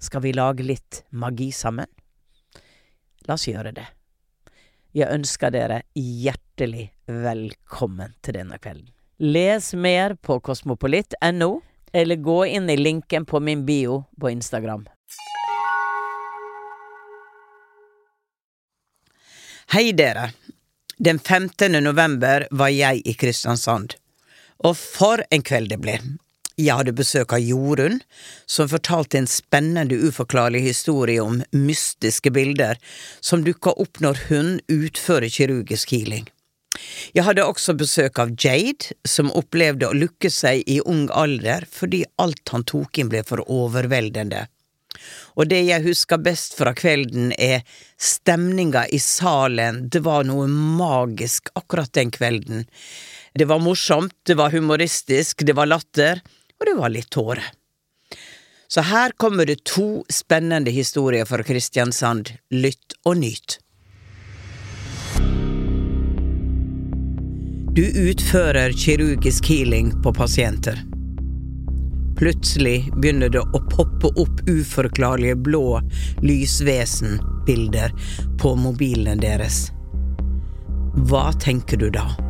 Skal vi lage litt magi sammen? La oss gjøre det. Jeg ønsker dere hjertelig velkommen til denne kvelden. Les mer på kosmopolitt.no, eller gå inn i linken på min bio på Instagram. Hei, dere. Den 15. november var jeg i Kristiansand. Og for en kveld det ble. Jeg hadde besøk av Jorunn, som fortalte en spennende, uforklarlig historie om mystiske bilder som dukka opp når hun utfører kirurgisk healing. Jeg hadde også besøk av Jade, som opplevde å lukke seg i ung alder fordi alt han tok inn ble for overveldende. Og det jeg husker best fra kvelden, er stemninga i salen, det var noe magisk akkurat den kvelden. Det var morsomt, det var humoristisk, det var latter, og det var litt tårer. Så her kommer det to spennende historier fra Kristiansand. Lytt og nyt. Du utfører kirurgisk healing på pasienter. Plutselig begynner det å poppe opp uforklarlige blå lysvesenbilder på mobilene deres. Hva tenker du da?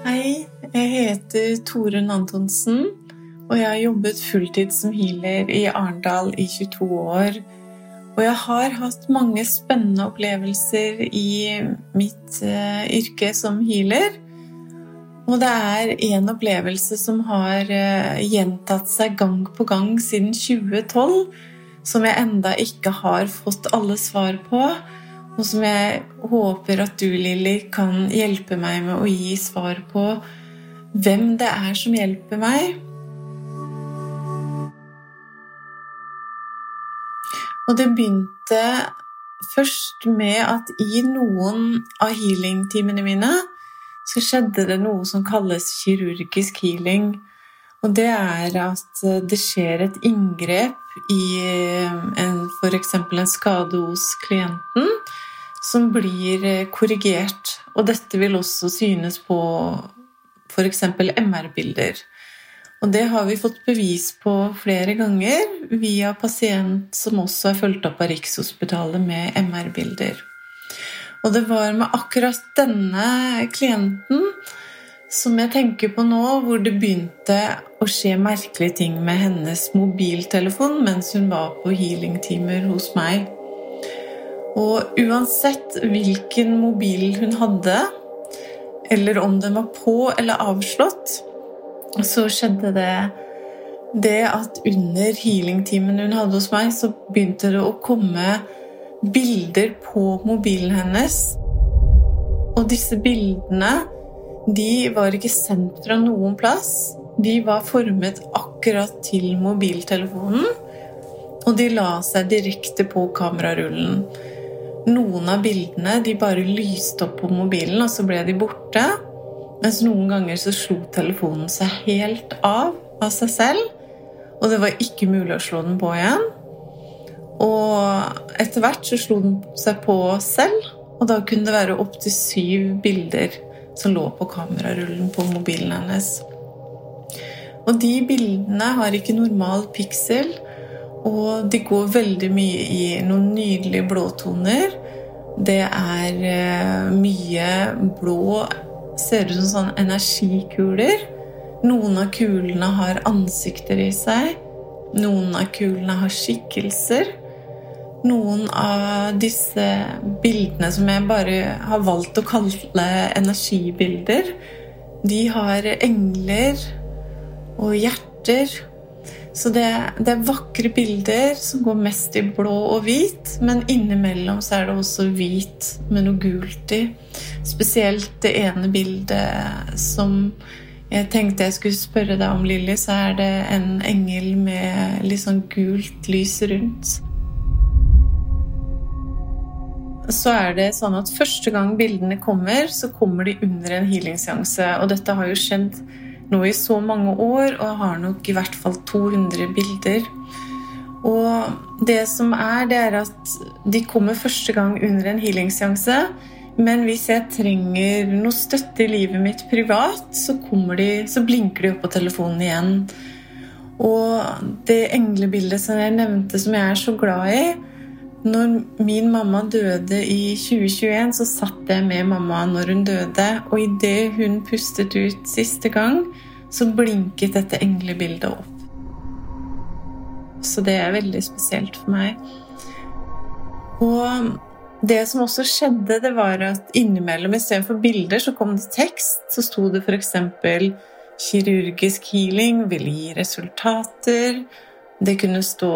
Hei, jeg heter Torunn Antonsen, og jeg har jobbet fulltid som healer i Arendal i 22 år. Og jeg har hatt mange spennende opplevelser i mitt uh, yrke som healer. Og det er en opplevelse som har uh, gjentatt seg gang på gang siden 2012, som jeg enda ikke har fått alle svar på og som jeg håper at du, Lilly, kan hjelpe meg med å gi svar på hvem det er som hjelper meg. Og det begynte først med at i noen av healingtimene mine så skjedde det noe som kalles kirurgisk healing. Og det er at det skjer et inngrep i f.eks. en skade hos klienten som blir eh, korrigert. Og dette vil også synes på f.eks. MR-bilder. Og det har vi fått bevis på flere ganger via pasient som også er fulgt opp av Rikshospitalet med MR-bilder. Og det var med akkurat denne klienten som jeg tenker på nå, hvor det begynte å skje merkelige ting med hennes mobiltelefon mens hun var på healingtimer hos meg. Og uansett hvilken mobil hun hadde, eller om den var på eller avslått, så skjedde det det at under healingtimen hun hadde hos meg, så begynte det å komme bilder på mobilen hennes. Og disse bildene de var ikke sendt fra noen plass. De var formet akkurat til mobiltelefonen, og de la seg direkte på kamerarullen. Noen av bildene de bare lyste opp på mobilen, og så ble de borte. Mens noen ganger så slo telefonen seg helt av av seg selv. Og det var ikke mulig å slå den på igjen. Og etter hvert så slo den seg på selv, og da kunne det være opptil syv bilder som lå på kamerarullen på mobilen hennes. Og de bildene har ikke normal piksel, og de går veldig mye i noen nydelige blåtoner. Det er eh, mye blå Ser ut som sånn energikuler. Noen av kulene har ansikter i seg. Noen av kulene har skikkelser. Noen av disse bildene som jeg bare har valgt å kalle energibilder, de har engler og hjerter så det, det, er vakre bilder som går mest i blå og hvit, men innimellom så er det også hvit med noe gult i. Spesielt det ene bildet som jeg tenkte jeg skulle spørre deg om, Lilly, så er det en engel med litt sånn gult lys rundt. Så er det sånn at første gang bildene kommer, så kommer de under en healingseanse. Og dette har jo skjedd nå i så mange år og har nok i hvert fall 200 bilder. Og det som er, det er at de kommer første gang under en healingseanse. Men hvis jeg trenger noe støtte i livet mitt privat, så, de, så blinker de opp på telefonen igjen. Og det englebildet som jeg nevnte, som jeg er så glad i Når min mamma døde i 2021, så satt jeg med mamma når hun døde. Og idet hun pustet ut siste gang, så blinket dette englebildet opp. Så det er veldig spesielt for meg. Og det som også skjedde, det var at innimellom istedenfor bilder så kom det tekst. Så sto det f.eks. 'kirurgisk healing vil gi resultater'. Det kunne stå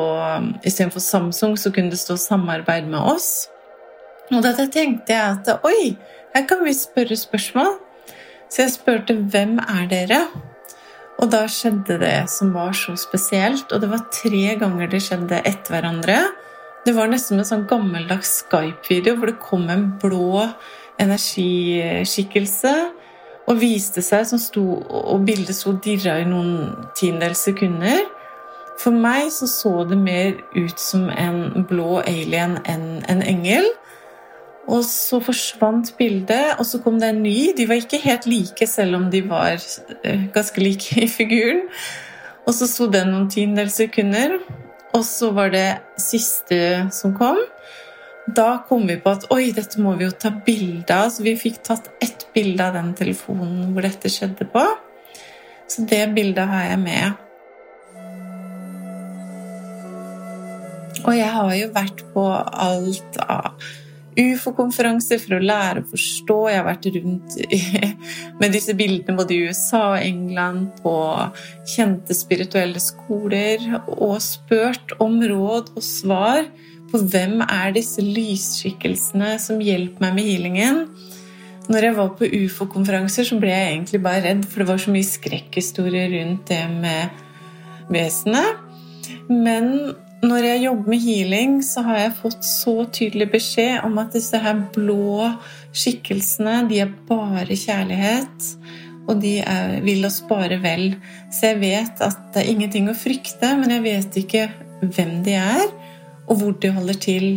Istedenfor Samsung så kunne det stå 'samarbeid med oss'. Og da tenkte jeg at oi, her kan vi spørre spørsmål. Så jeg spurte 'Hvem er dere?' Og da skjedde det som var så spesielt, og det var tre ganger det skjedde etter hverandre. Det var nesten en sånn gammeldags Skype-video hvor det kom en blå energiskikkelse og viste seg, som sto, og bildet sto dirra i noen tiendedels sekunder. For meg så, så det mer ut som en blå alien enn en engel. Og så forsvant bildet, og så kom det en ny. De var ikke helt like, selv om de var eh, ganske like i figuren. Og så sto den noen tiendedels sekunder, og så var det siste som kom. Da kom vi på at oi, dette må vi jo ta bilde av. Så vi fikk tatt ett bilde av den telefonen hvor dette skjedde på. Så det bildet har jeg med. Og jeg har jo vært på alt av ufo-konferanser for å lære å forstå. Jeg har vært rundt med disse bildene både i USA og England, på kjente spirituelle skoler, og spurt om råd og svar på hvem er disse lysskikkelsene som hjelper meg med healingen. Når jeg var på ufo-konferanser, så ble jeg egentlig bare redd, for det var så mye skrekkhistorier rundt det med vesenet. Men når jeg jobber med healing, så har jeg fått så tydelig beskjed om at disse her blå skikkelsene, de er bare kjærlighet. Og de er, vil oss bare vel. Så jeg vet at det er ingenting å frykte, men jeg vet ikke hvem de er, og hvor de holder til.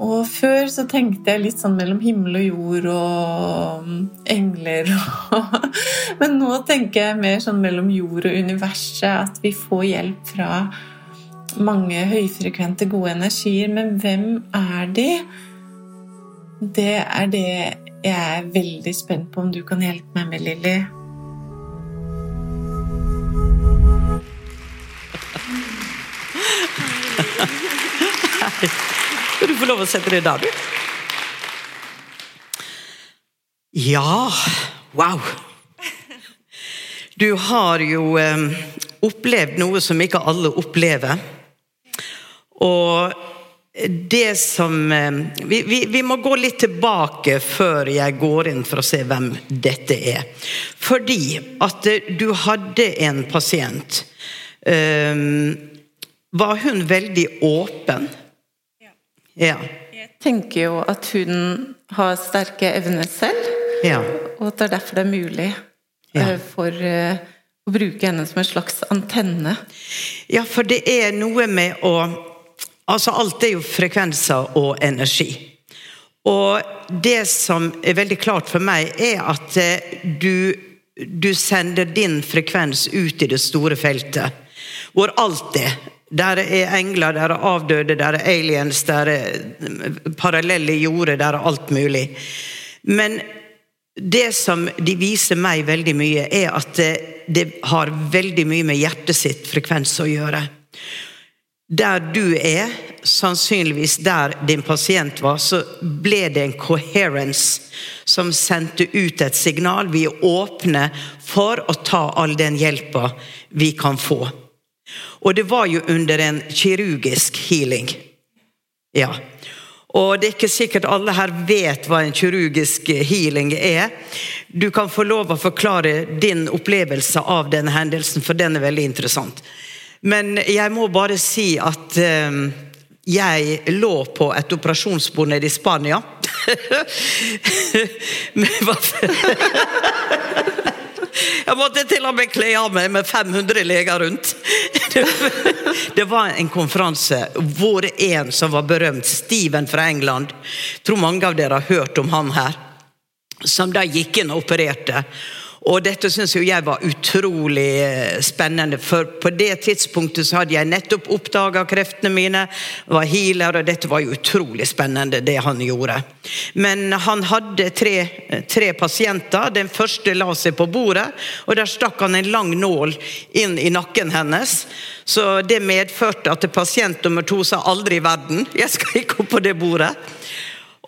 Og før så tenkte jeg litt sånn mellom himmel og jord og engler og Men nå tenker jeg mer sånn mellom jord og universet, at vi får hjelp fra mange høyfrekvente, gode energier, men hvem er de? Det er det jeg er veldig spent på om du kan hjelpe meg med, Lilly. Du få lov å sette deg der, du? Ja Wow! Du har jo eh, opplevd noe som ikke alle opplever. Og det som eh, vi, vi, vi, må gå litt tilbake før jeg går inn for å se hvem dette er. Fordi at eh, du hadde en pasient. Um, var hun veldig åpen? Ja. ja. tenker jo at hun har sterke evner selv, Ja. og at det er derfor det er mulig Ja. for å bruke henne som en slags antenne. Ja, for det er noe med å Altså, alt er jo frekvenser og energi. Og det som er veldig klart for meg, er at eh, du, du sender din frekvens ut i det store feltet. Hvor alt er. Der er engler, der er avdøde, der er aliens, der er eh, parallelle jorder, der er alt mulig. Men det som de viser meg veldig mye, er at det, det har veldig mye med hjertet sitt frekvens å gjøre. Der du er, sannsynligvis der din pasient var, så ble det en coherence som sendte ut et signal. Vi er åpne for å ta all den hjelpa vi kan få. Og det var jo under en kirurgisk healing. Ja. Og det er ikke sikkert alle her vet hva en kirurgisk healing er. Du kan få lov å forklare din opplevelse av denne hendelsen, for den er veldig interessant. Men jeg må bare si at eh, jeg lå på et operasjonsbord nede i Spania. Jeg måtte til og med kle av meg med 500 leger rundt. Det var en konferanse hvor en som var berømt, Steven fra England tror mange av dere har hørt om han her. Som da gikk inn og opererte. Og dette syns jo jeg var utrolig eh, spennende, for på det tidspunktet så hadde jeg nettopp oppdaga kreftene mine, var healer, og dette var jo utrolig spennende, det han gjorde. Men han hadde tre, tre pasienter. Den første la seg på bordet, og der stakk han en lang nål inn i nakken hennes. Så det medførte at pasient nummer to sa aldri i verden, jeg skal ikke opp på det bordet.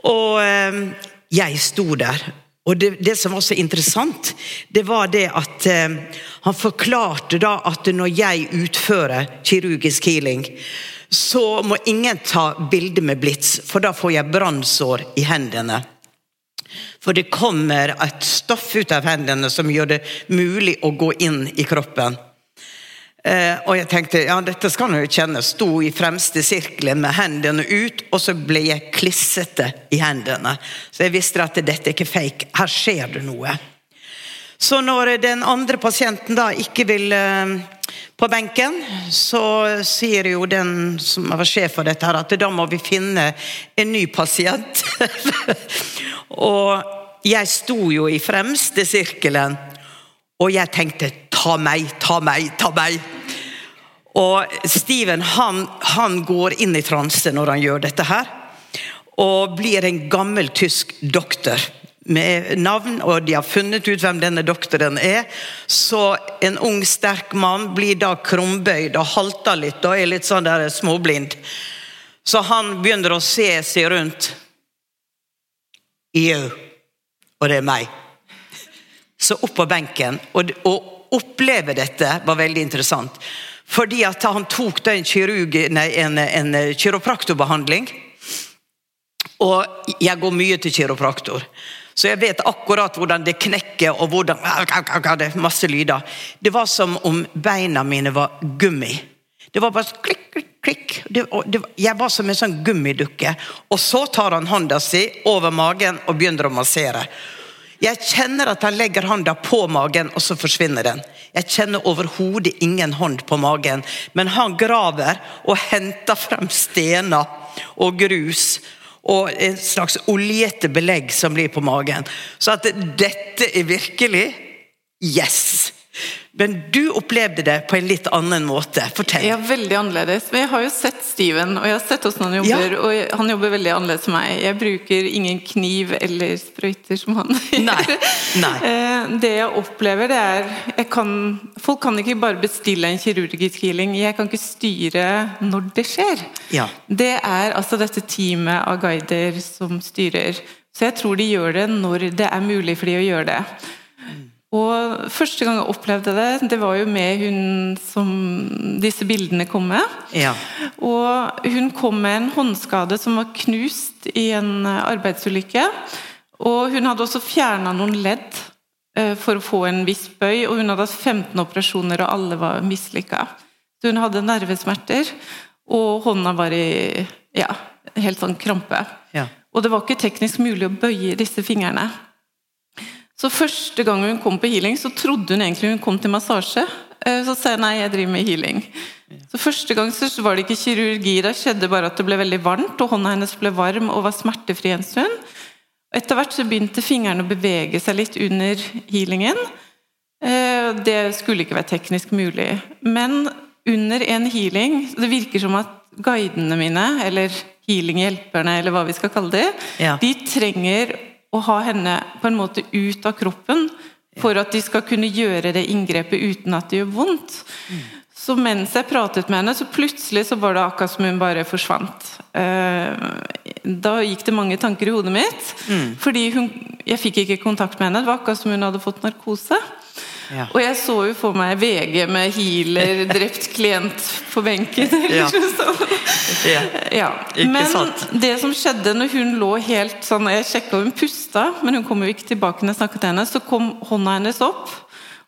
Og eh, jeg sto der. Og det, det, som var så interessant, det var det at eh, han forklarte da at når jeg utfører kirurgisk healing, så må ingen ta bilde med blits, for da får jeg brannsår i hendene. For det kommer et stoff ut av hendene som gjør det mulig å gå inn i kroppen. Eh, og jeg tenkte ja, dette skal han jo kjenne. Sto i fremste sirkelen med hendene ut, og så ble jeg klissete i hendene. Så jeg visste at dette er ikke fake. Her skjer det noe. Så når den andre pasienten da ikke vil eh, på benken, så sier jo den som var sjef for dette her, at da må vi finne en ny pasient. og jeg sto jo i fremste sirkelen, og jeg tenkte ta meg, ta meg, ta meg. Og Steven han, han går inn i transe når han gjør dette her. Og blir en gammel tysk doktor med navn, og de har funnet ut hvem denne doktoren er. Så en ung, sterk mann blir da krumbøyd og halter litt og er litt sånn der småblind. Så han begynner å se seg rundt. Jau. Og det er meg. Så opp på benken. Og, og oppleve dette var veldig interessant. Fordi at han tok da en, kirurg, nei, en, en kiropraktorbehandling. Og jeg går mye til kiropraktor. Så jeg vet akkurat hvordan det knekker og hvordan Det er masse lyder. Det var som om beina mine var gummi. Det var bare klikk, klikk, klikk. Det, det, jeg var som en sånn gummidukke. Og så tar han hånda si over magen og begynner å massere. Jeg kjenner at han legger hånda på magen, og så forsvinner den. Jeg kjenner overhodet ingen hånd på magen, men han graver og henter frem stener og grus og en slags oljete belegg som blir på magen. Så at dette er virkelig Yes! Men du opplevde det på en litt annen måte. Fortell. Ja, veldig annerledes. Men jeg har jo sett Steven, og jeg har sett hvordan han jobber. Ja. Og han jobber veldig annerledes enn meg. Jeg bruker ingen kniv eller sprøyter som han Nei. Nei. Det jeg opplever, det er kan, Folk kan ikke bare bestille en kirurgisk healing. Jeg kan ikke styre når det skjer. Ja. Det er altså dette teamet av guider som styrer. Så jeg tror de gjør det når det er mulig for de å gjøre det. Og Første gang jeg opplevde det, det var jo med hun som disse bildene kom med. Ja. Og Hun kom med en håndskade som var knust i en arbeidsulykke. Og hun hadde også fjerna noen ledd eh, for å få en viss bøy, og hun hadde hatt 15 operasjoner, og alle var mislykka. Hun hadde nervesmerter, og hånda var i ja, helt sånn krampe. Ja. Og det var ikke teknisk mulig å bøye disse fingrene. Så første gang hun kom på healing, så trodde hun egentlig hun kom til massasje. Eh, Så sa jeg nei, jeg driver med healing. Så Første gang så var det ikke kirurgi, det skjedde bare at det ble veldig varmt, og hånda hennes ble varm og var smertefri en stund. Etter hvert så begynte fingrene å bevege seg litt under healingen. Eh, Det skulle ikke være teknisk mulig. Men under en healing Det virker som at guidene mine, eller healinghjelperne, eller hva vi skal kalle det, Ja. de trenger å ha henne på en måte ut av kroppen for at de skal kunne gjøre det inngrepet uten at det gjør vondt. Så mens jeg pratet med henne, så plutselig så var det akkurat som hun bare forsvant. Eh, Da gikk det mange tanker i hodet mitt. Fordi hun, jeg fikk ikke kontakt med henne. Det var akkurat som hun hadde fått narkose. Ja. Og jeg så jo for meg VG med healer, drept klient på benken. eller Ja. noe sånt. Ja. Men sant? det som skjedde når hun lå helt sånn Jeg sjekka hun pusta, men hun kom jo ikke tilbake når jeg snakket til henne. Så kom hånda hennes opp,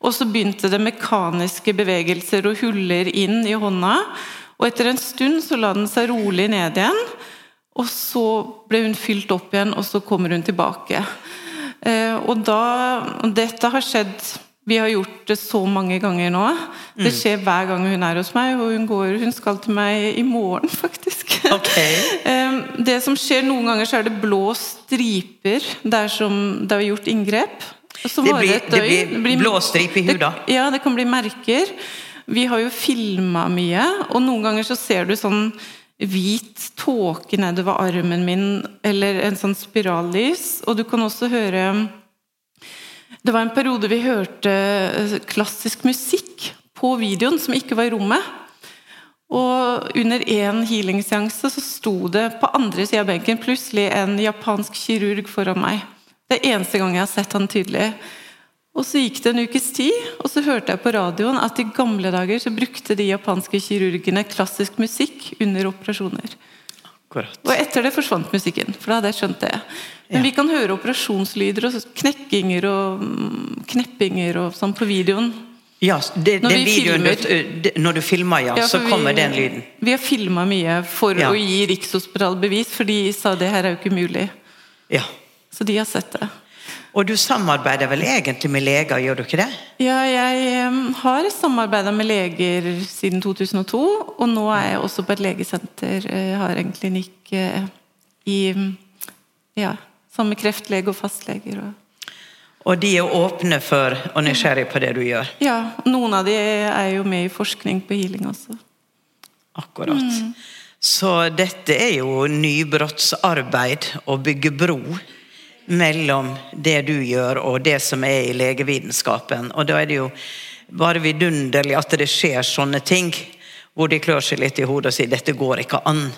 og så begynte det mekaniske bevegelser og huller inn i hånda. Og etter en stund så la den seg rolig ned igjen. Og så ble hun fylt opp igjen, og så kommer hun tilbake. Eh, og da Dette har skjedd Vi har gjort det så mange ganger nå. Det skjer hver gang hun er hos meg, og hun, går, hun skal til meg i morgen, faktisk. Ok. Eh, Det som skjer Noen ganger så er det blå striper der som det er gjort inngrep. Som Det blir- et det blir blå stripe i huda. Ja, det kan bli merker. Vi har jo filma mye, og noen ganger så ser du sånn hvit tåke nedover armen min, eller en sånn spirallys. Og du kan også høre Det var en periode vi hørte eh, klassisk musikk på videoen som ikke var i rommet. Og under én healingseanse så sto det på andre sida av benken plutselig en japansk kirurg foran meg. Det er eneste gang jeg har sett han tydelig. Og så gikk det en ukes tid, og så hørte jeg på radioen at i gamle dager så brukte de japanske kirurgene klassisk musikk under operasjoner. Akkurat. Og etter det forsvant musikken, for da hadde jeg skjønt det. Men Ja. vi kan høre operasjonslyder og knekkinger og mm, kneppinger og sånn på videoen. Ja, det, Når den vi videoen du, Når du filmer, ja, Ja, så kommer vi- den lyden. Vi har filma mye for Ja. å gi Rikshospitalet bevis, for de sa det her er jo ikke mulig. Ja. Så de har sett det. Og du samarbeider vel egentlig med leger, gjør du ikke det? Ja, jeg har samarbeida med leger siden 2002, og nå er jeg også på et legesenter. Jeg har en klinikk eh, i Ja, sammen med kreftlege og fastleger. Og, Og de er åpne for og nysgjerrige på det du gjør. ja, noen av de er jo med i forskning på healing også. Akkurat. Mm. Så dette er jo nybrottsarbeid å bygge bro mellom det du gjør og det som er i legevitenskapen. Og da er det jo bare vidunderlig at det skjer sånne ting, hvor de klør seg litt i hodet og sier 'dette går ikke an'.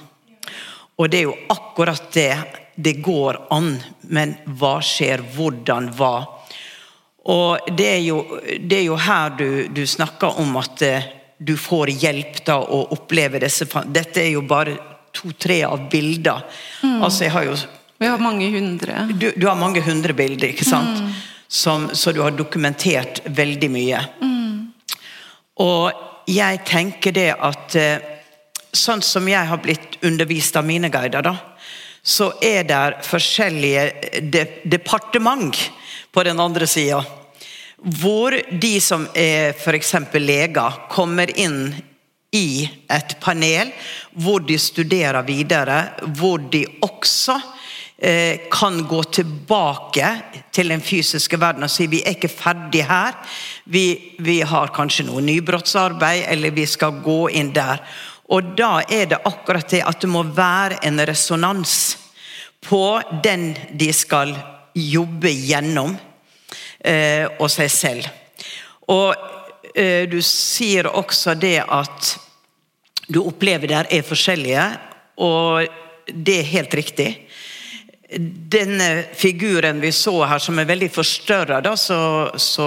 Og det er jo akkurat det. Det går an, men hva skjer? Hvordan? Hva? Og det er jo, det er jo her du, du snakker om at eh, du får hjelp da å oppleve disse Dette er jo bare to-tre av bilder. Altså, jeg har jo Vi har mange hundre. du, du har mange hundre bilder, ikke sant? Som, så du har dokumentert veldig mye. Og jeg tenker det at eh, sånn som jeg har blitt undervist av mine guider, da, så er det forskjellige de, departement på den andre sida. Hvor de som er f.eks. leger, kommer inn i et panel hvor de studerer videre, hvor de også eh, kan gå tilbake til den fysiske verden og si vi er ikke ferdig her. Vi, vi har kanskje noe nybrottsarbeid, eller vi skal gå inn der. Og da er det akkurat det at det må være en resonans på den de skal jobbe gjennom, eh, og seg selv. Og eh, du sier også det at du opplever der er forskjellige, og det er helt riktig. Denne figuren vi så her, som er veldig forstørra, så, så,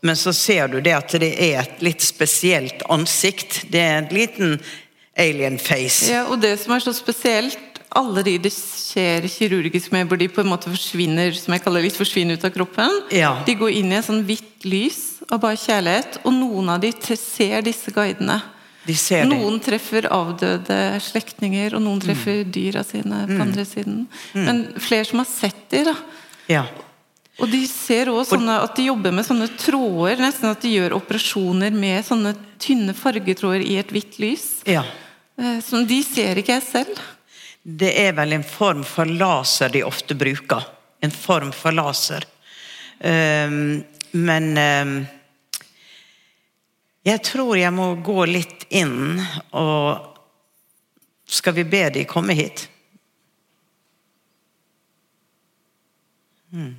men så ser du det at det er et litt spesielt ansikt. Det er en liten alien face. Ja, og det som er så spesielt, alle de det skjer kirurgisk med, hvor de på en måte forsvinner, som jeg kaller litt forsvinner ut av kroppen, Ja. de går inn i et sånn hvitt lys av bare kjærlighet, og noen av de ser disse guidene. De ser det. Noen treffer avdøde slektninger, og noen treffer dyra sine på andre siden. Men flere som har sett de, da. Ja. Og de ser også sånne, at de jobber med sånne tråder, nesten at de gjør operasjoner med sånne tynne fargetråder i et hvitt lys. ja. Eh, Som de ser ikke jeg selv. Det er vel en form for laser de ofte bruker. En form for laser. Um, men ehm, jeg tror jeg må gå litt inn og Skal vi be de komme hit? Hmm.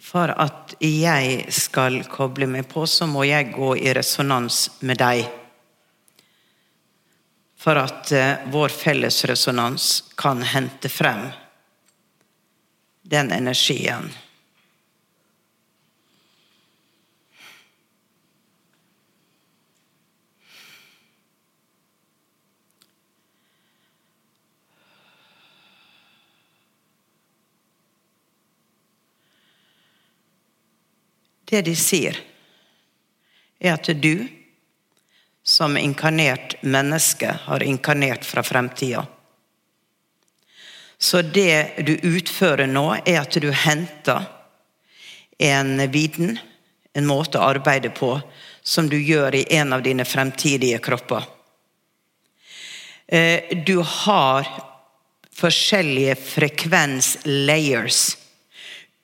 For at jeg skal koble meg på, så må jeg gå i resonans med deg. For at eh, vår felles resonans kan hente frem den energien. Det de sier, er at du, som inkarnert menneske, har inkarnert fra fremtida. Så det du utfører nå, er at du henter en viten, en måte å arbeide på, som du gjør i en av dine fremtidige kropper. Eh, Du har forskjellige frekvens-layers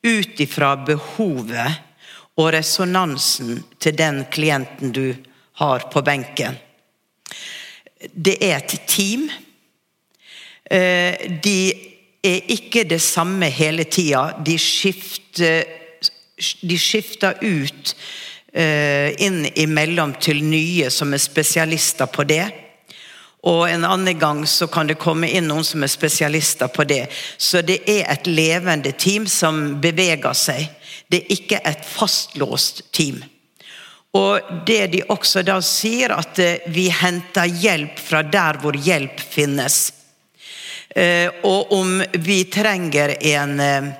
ut ifra behovet og resonansen til den klienten du har på benken. Det er et team. Eh, De er ikke det samme hele tida. De de skifter ut eh, inn imellom til nye som er spesialister på det. Og en annen gang så kan det komme inn noen som er spesialister på det. Så det er et levende team som beveger seg. Det er ikke et fastlåst team. Og det de også da sier, at eh, vi henter hjelp fra der hvor hjelp finnes. Eh, Og om vi trenger en eh,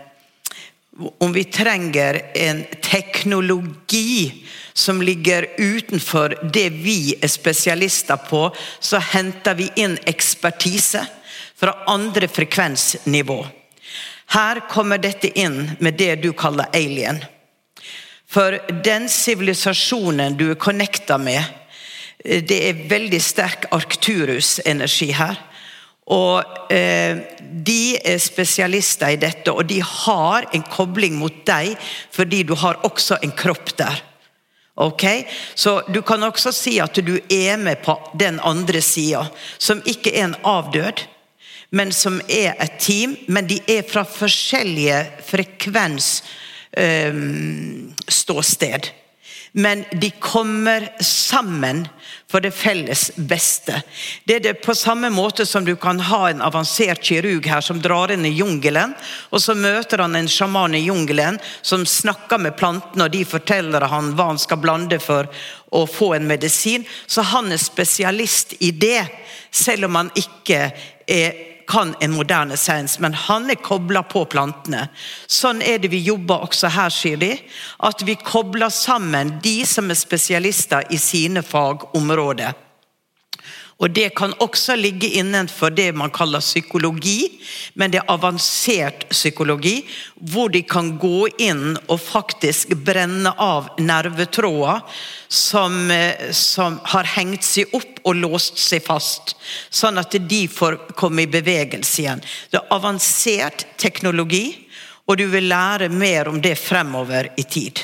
om vi trenger en teknologi som ligger utenfor det vi er spesialister på, så henter vi inn ekspertise fra andre frekvensnivå. Her kommer dette inn med det du kaller alien. For den sivilisasjonen du er connecta med, eh, det er veldig sterk Arcturus-energi her. Og eh, de er spesialister i dette, og de har en kobling mot deg fordi du har også en kropp der. Ok? Så du kan også si at du er med på den andre sida, som ikke er en avdød, men som er et team. Men de er fra forskjellige frekvens eh, ståsted. Men de kommer sammen for det felles beste. Det er det på samme måte som du kan ha en avansert kirurg her som drar inn i jungelen, og så møter han en sjaman i jungelen som snakker med plantene, og de forteller han hva han skal blande for å få en medisin. Så han er spesialist i det, selv om han ikke er kan en moderne science, men han er kobla på plantene. Sånn er det vi jobber også her, sier de. At vi kobler sammen de som er spesialister i sine fagområder. Og Det kan også ligge innenfor det man kaller psykologi, men det er avansert psykologi, hvor de kan gå inn og faktisk brenne av nervetråder som, eh, som har hengt seg opp og låst seg fast, sånn at de får komme i bevegelse igjen. Det er avansert teknologi, og du vil lære mer om det fremover i tid.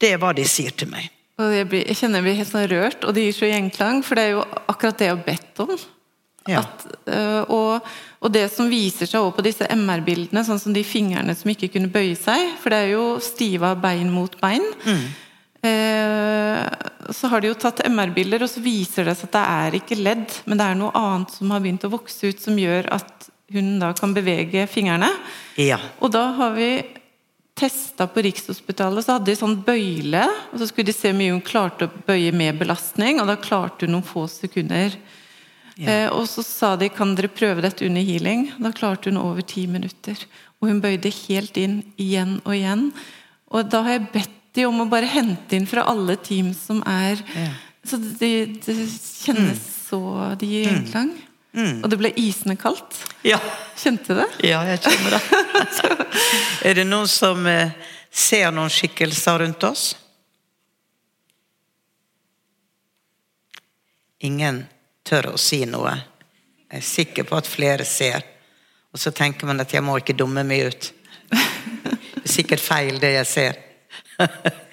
Det er hva de sier til meg. Og jeg, blir, jeg kjenner jeg blir helt sånn rørt, og det gir så gjenklang, for det er jo akkurat det jeg har bedt om. Ja. At, øh, og, og det som viser seg også på disse MR-bildene, sånn som de fingrene som ikke kunne bøye seg, for det er jo stiva bein mot bein. Eh, så har de jo tatt MR-bilder, og så viser det seg at det er ikke ledd, men det er noe annet som har begynt å vokse ut, som gjør at hun da kan bevege fingrene. Ja. Og da har vi testa på Rikshospitalet, så hadde de sånn bøyle, og så skulle de se hvor mye hun klarte å bøye med belastning, og da klarte hun noen få sekunder. Eh, og så sa de kan dere prøve dette under healing. Da klarte hun over ti minutter. Og hun bøyde helt inn igjen og igjen. Og da har jeg bedt de om å bare hente inn fra alle team som er Så det, det kjennes så Det gir gjenklang. Og det ble isende kaldt. Ja. Kjente det? Ja, jeg kjenner det. er det noen som eh, ser noen skikkelser rundt oss? Ingen tør å si noe. Jeg er sikker på at flere ser. Og så tenker man at jeg må ikke dumme meg ut. Det er sikkert feil, det jeg ser.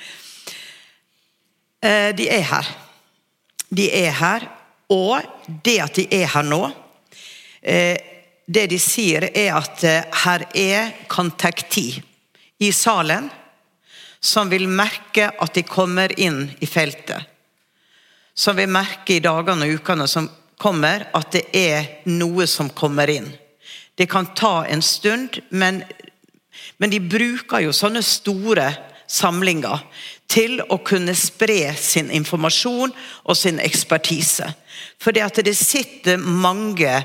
Eh, De er her. De er her, og det at de er her nå eh, Det de sier, er at eh, her er kontakti i salen som vil merke at de kommer inn i feltet. Som vil merke i dagene og ukene som kommer, at det er noe som kommer inn. Det kan ta en stund, men, men de bruker jo sånne store samlinger til å kunne spre sin informasjon og sin ekspertise. For det sitter mange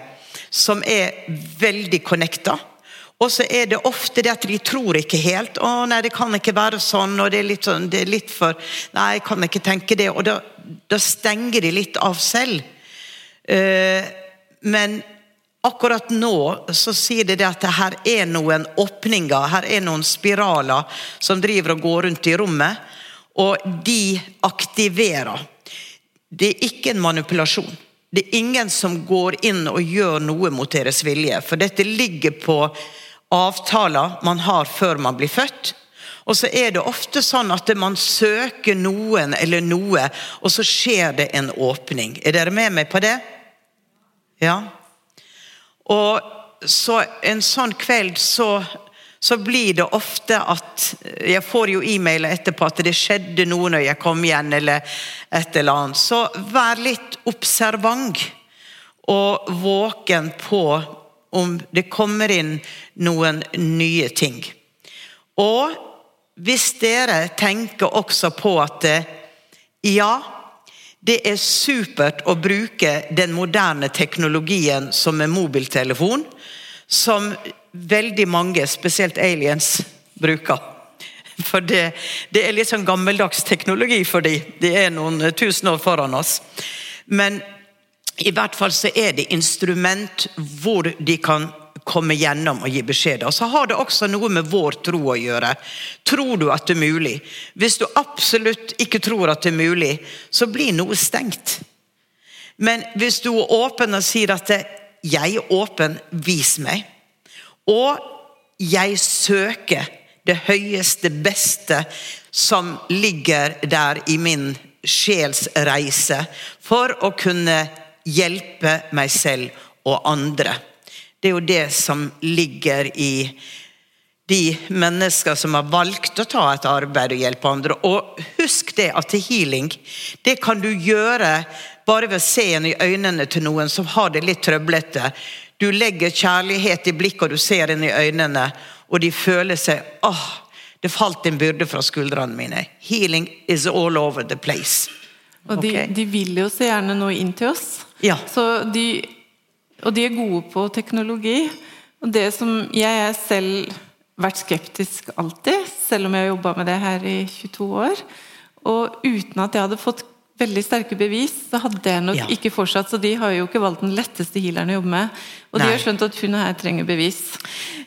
som er veldig connecta. Og så er det ofte det at de tror ikke helt. 'Å nei, det kan ikke være sånn', og det er litt, sånn, det er litt for 'Nei, jeg kan ikke tenke det'. Og da, da stenger de litt av selv. Eh, men akkurat nå så sier det det at det her er noen åpninger, her er noen spiraler som driver og går rundt i rommet, og de aktiverer. Det er ikke en manipulasjon. Det er ingen som går inn og gjør noe mot deres vilje, for dette ligger på avtaler man har før man blir født. Og så er det ofte sånn at man søker noen eller noe, og så skjer det en åpning. Er dere med meg på det? Ja. Og så en sånn kveld så, så blir det ofte at Jeg får jo e-mailer etterpå at det skjedde noe når jeg kom igjen, eller et eller annet. Så vær litt observant og våken på om det kommer inn noen nye ting. Og hvis dere tenker også på at ja, det er supert å bruke den moderne teknologien som en mobiltelefon, som veldig mange, spesielt aliens, bruker. For det, det er litt sånn gammeldags teknologi for dem. Det er noen tusen år foran oss. Men i hvert fall så er det instrument hvor de kan komme gjennom og gi beskjeder. Og så har det også noe med vår tro å gjøre. Tror du at det er mulig? Hvis du absolutt ikke tror at det er mulig, så blir noe stengt. Men hvis du er åpen og sier at 'jeg er åpen, vis meg', og 'jeg søker det høyeste, beste som ligger der i min sjelsreise, for å kunne hjelpe meg selv og andre. Det er jo det som ligger i de mennesker som har valgt å ta et arbeid og hjelpe andre. Og husk det at healing, det kan du gjøre bare ved å se inn i øynene til noen som har det litt trøblete. Du legger kjærlighet i blikket, og du ser inn i øynene, og de føler seg åh, det falt en byrde fra skuldrene mine. Healing is all over the place. Og de, okay. de vil jo så gjerne nå inn til oss. Ja. Så de, og de er gode på teknologi. Og det som jeg er selv vært skeptisk alltid, selv om jeg har jobba med det her i 22 år. Og uten at jeg hadde fått veldig sterke bevis, så hadde jeg nok Ja. ikke fortsatt. Så de har jo ikke valgt den letteste healeren å jobbe med. Og de har skjønt at hun her trenger bevis.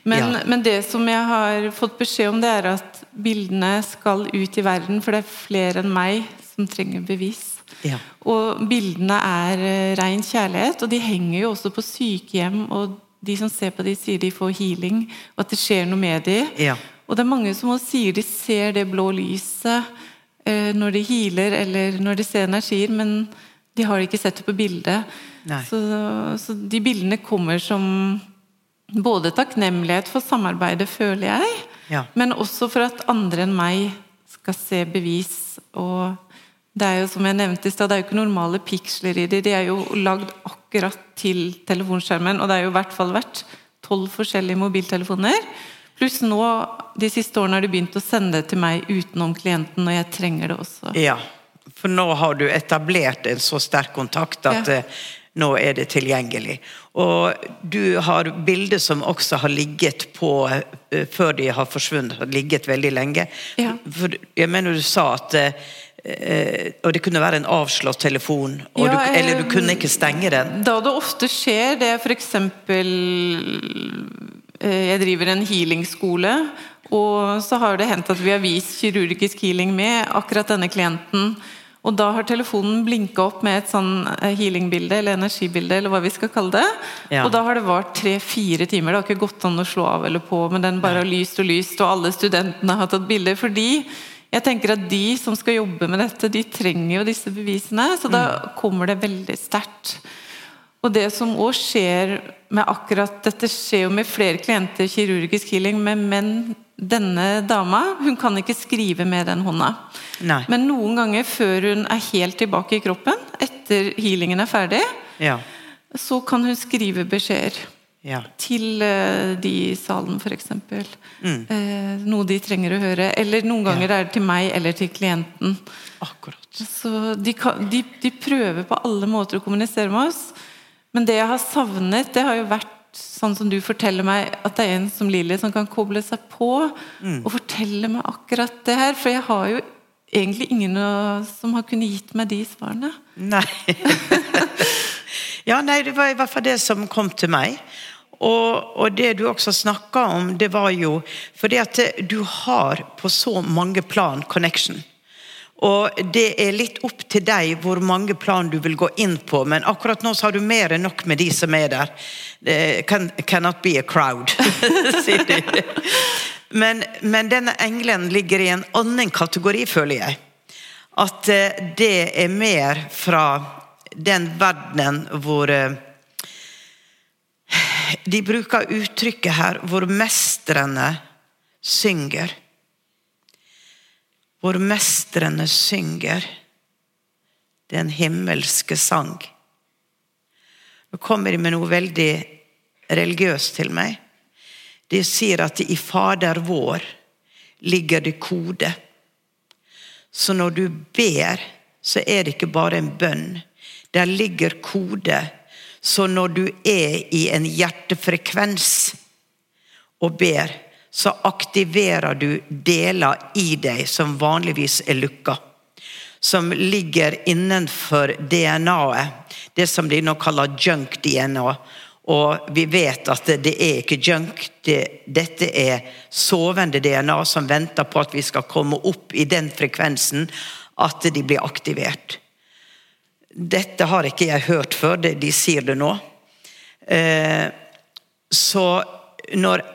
Men, Ja. men det som jeg har fått beskjed om, det er at bildene skal ut i verden, for det er flere enn meg som trenger bevis. Ja. Og bildene er eh, ren kjærlighet, og de henger jo også på sykehjem. Og de som ser på de sier de får healing, og at det skjer noe med dem. Ja. Og det er mange som også sier de ser det blå lyset når de healer, eller når de ser energier, men de har ikke sett det på bildet. Så, så de bildene kommer som både takknemlighet for samarbeidet, føler jeg, Ja. men også for at andre enn meg skal se bevis. Og det er jo som jeg nevnte i stad, det er jo ikke normale piksler i de. De er jo lagd akkurat til telefonskjermen, og det er jo i hvert fall vært tolv forskjellige mobiltelefoner. Pluss nå, de siste årene har de begynt å sende det til meg utenom klienten, og jeg trenger det også. Ja, for nå har du etablert en så sterk kontakt at Ja. eh, Nå er det tilgjengelig. Og du har bilder som også har ligget på eh, før de har forsvunnet, har ligget veldig lenge. Ja. For jeg mener du sa at eh, Og det kunne være en avslått telefon, Ja, du, eller du kunne ikke stenge den. Da det ofte skjer, det er f.eks. Jeg driver en healingskole, og så har det hendt at vi har vist kirurgisk healing med akkurat denne klienten. Og da har telefonen blinka opp med et sånn eh, healingbilde, eller energibilde, eller hva vi skal kalle det. Ja. Og da har det vart tre-fire timer. Det har ikke gått an å slå av eller på, men den bare har lyst og lyst, og alle studentene har tatt bilder. Fordi jeg tenker at de som skal jobbe med dette, de trenger jo disse bevisene. Så da kommer det veldig sterkt. Og det som òg skjer med akkurat Dette skjer jo med flere klienter, kirurgisk healing, men, men denne dama hun kan ikke skrive med den hånda. Nei. Men noen ganger før hun er helt tilbake i kroppen, etter healingen er ferdig, Ja. så kan hun skrive beskjeder. ja. Til eh, de i salen, f.eks. Mm. Eh, noe de trenger å høre. Eller noen ganger er det til meg eller til klienten. Akkurat. Så de, kan, de, de prøver på alle måter å kommunisere med oss. Men det jeg har savnet, det har jo vært sånn som du forteller meg, at det er en som Lilly som kan koble seg på og fortelle meg akkurat det her. For jeg har jo egentlig ingen som har kunnet gitt meg de svarene. Nei. ja, nei, det var i hvert fall det som kom til meg. Og, og det du også snakka om, det var jo fordi at du har på så mange plan connection. Og det er litt opp til deg hvor mange plan du vil gå inn på, men akkurat nå så har du mer enn nok med de som er der. Can, cannot be a crowd, sier de. Men, men denne engelen ligger i en annen kategori, føler jeg. At eh, det er mer fra den verdenen hvor eh, De bruker uttrykket her hvor mestrene synger. Hvor mestrene synger den himmelske sang. Nå kommer de med noe veldig religiøst til meg. De sier at i Fader vår ligger det kode. Så når du ber, så er det ikke bare en bønn. Der ligger kode. Så når du er i en hjertefrekvens og ber, så aktiverer du deler i deg som vanligvis er lukka. Som ligger innenfor DNA-et. Det som de nå kaller junk-DNA. Og vi vet at det, er ikke junk. Det, dette er sovende DNA som venter på at vi skal komme opp i den frekvensen at de blir aktivert. Dette har ikke jeg hørt før, de sier det nå. Eh, så når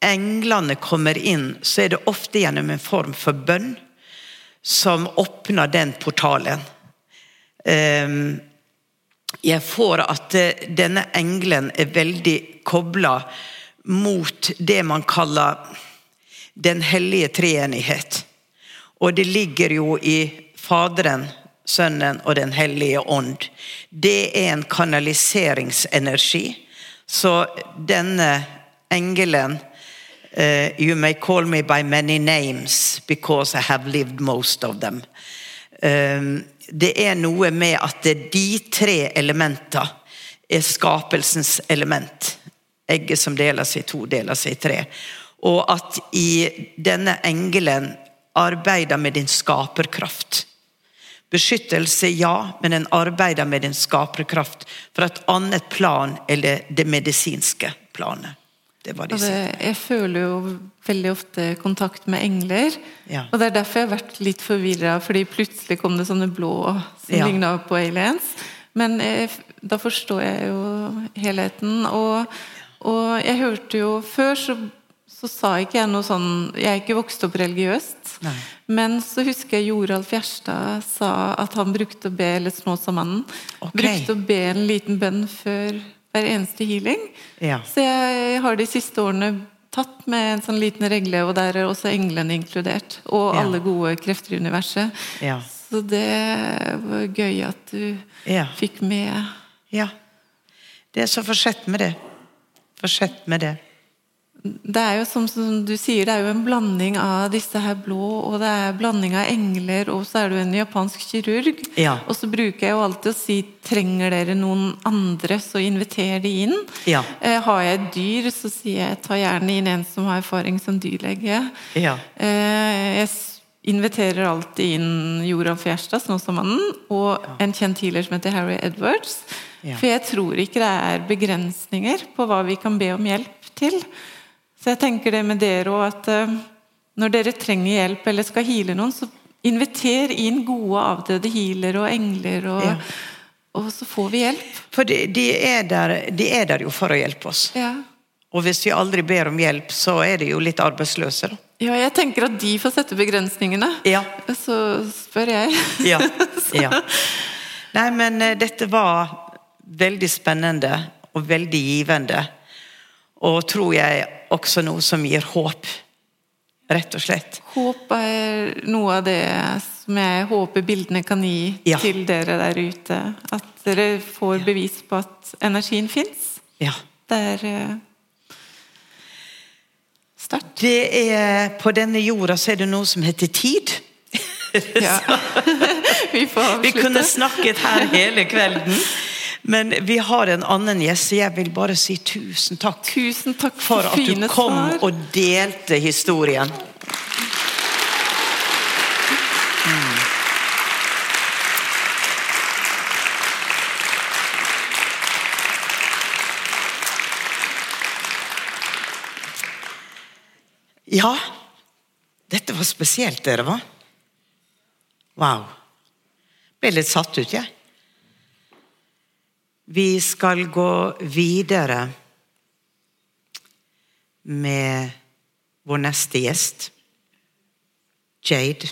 englene kommer inn, så er det ofte gjennom en form for bønn som åpner den portalen. Eh, jeg får at eh, denne engelen er veldig kobla mot det man kaller den hellige treenighet. Og det ligger jo i Faderen, Sønnen og Den hellige ånd. Det er en kanaliseringsenergi. Så denne engelen eh, You may call me by many names because I have lived most of them. Um, det er noe med at de tre elementene er skapelsens element. Egget som deler seg i to, deler seg i tre. Og at i denne engelen arbeider med din skaperkraft. Beskyttelse, ja, men den arbeider med din skaperkraft for et annet plan eller det medisinske planet. Det var Og det, jeg føler jo veldig ofte kontakt med engler. Ja. Og det er derfor jeg har vært litt forvirra, fordi plutselig kom det sånne blå som Ja. ligna på aliens. Men jeg, da forstår jeg jo helheten. Og, og jeg hørte jo Før så, så sa ikke jeg noe sånn Jeg er ikke vokst opp religiøst. Nei. Men så husker jeg Joralf Gjerstad sa at han brukte å be eller Snåsamannen. okay. Brukte å be en liten bønn før hver eneste healing. Ja. Så jeg har de siste årene tatt med en sånn liten regle, og der er også englene inkludert. Og Ja. alle gode krefter i universet. Ja. Så det var gøy at du fikk med Ja. Det er så fortsett med det. Fortsett med det. Det er jo som, som, du sier, det er jo en blanding av disse her blå, og det er blanding av engler, og så er du en japansk kirurg. Ja. Og så bruker jeg jo alltid å si trenger dere noen andre, så inviter de inn. Ja. Eh, har jeg et dyr, så sier jeg ta gjerne inn en som har erfaring som dyrlege. Ja. Eh, jeg inviterer alltid inn Joralf Gjerstad, Snåsamannen, og en kjent healer som heter Harry Edwards. For jeg tror ikke det er begrensninger på hva vi kan be om hjelp til. Så jeg tenker det med dere òg, at eh, når dere trenger hjelp eller skal heale noen, så inviter inn gode avdøde healere og engler, og, Ja. og så får vi hjelp. For de, de, er der, de er der jo for å hjelpe oss. Ja. Og hvis vi aldri ber om hjelp, så er de jo litt arbeidsløse, da. ja, jeg tenker at de får sette begrensningene. Ja. Så spør jeg. Ja. ja. Nei, men eh, dette var veldig spennende og veldig givende. Og tror jeg også noe som gir håp. Rett og slett. Håp er noe av det som jeg håper bildene kan gi Ja. til dere der ute. At dere får bevis på at energien fins. Ja. Det er eh, sterkt. Det er, på denne jorda så er det noe som heter tid. Ja. Vi får Vi kunne snakket her hele kvelden. Men vi har en annen gjest, så jeg vil bare si tusen takk Tusen takk for for at du kom svar. og delte historien. Mm. Ja, dette var spesielt, dere, hva? Wow. Ble litt satt ut, jeg. Vi skal gå videre med vår neste gjest, Jade.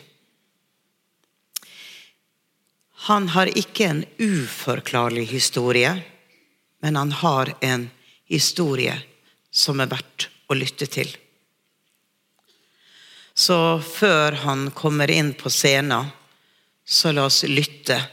Han har ikke en uforklarlig historie, men han har en historie som er verdt å lytte til. Så før han kommer inn på scenen, så la oss lytte til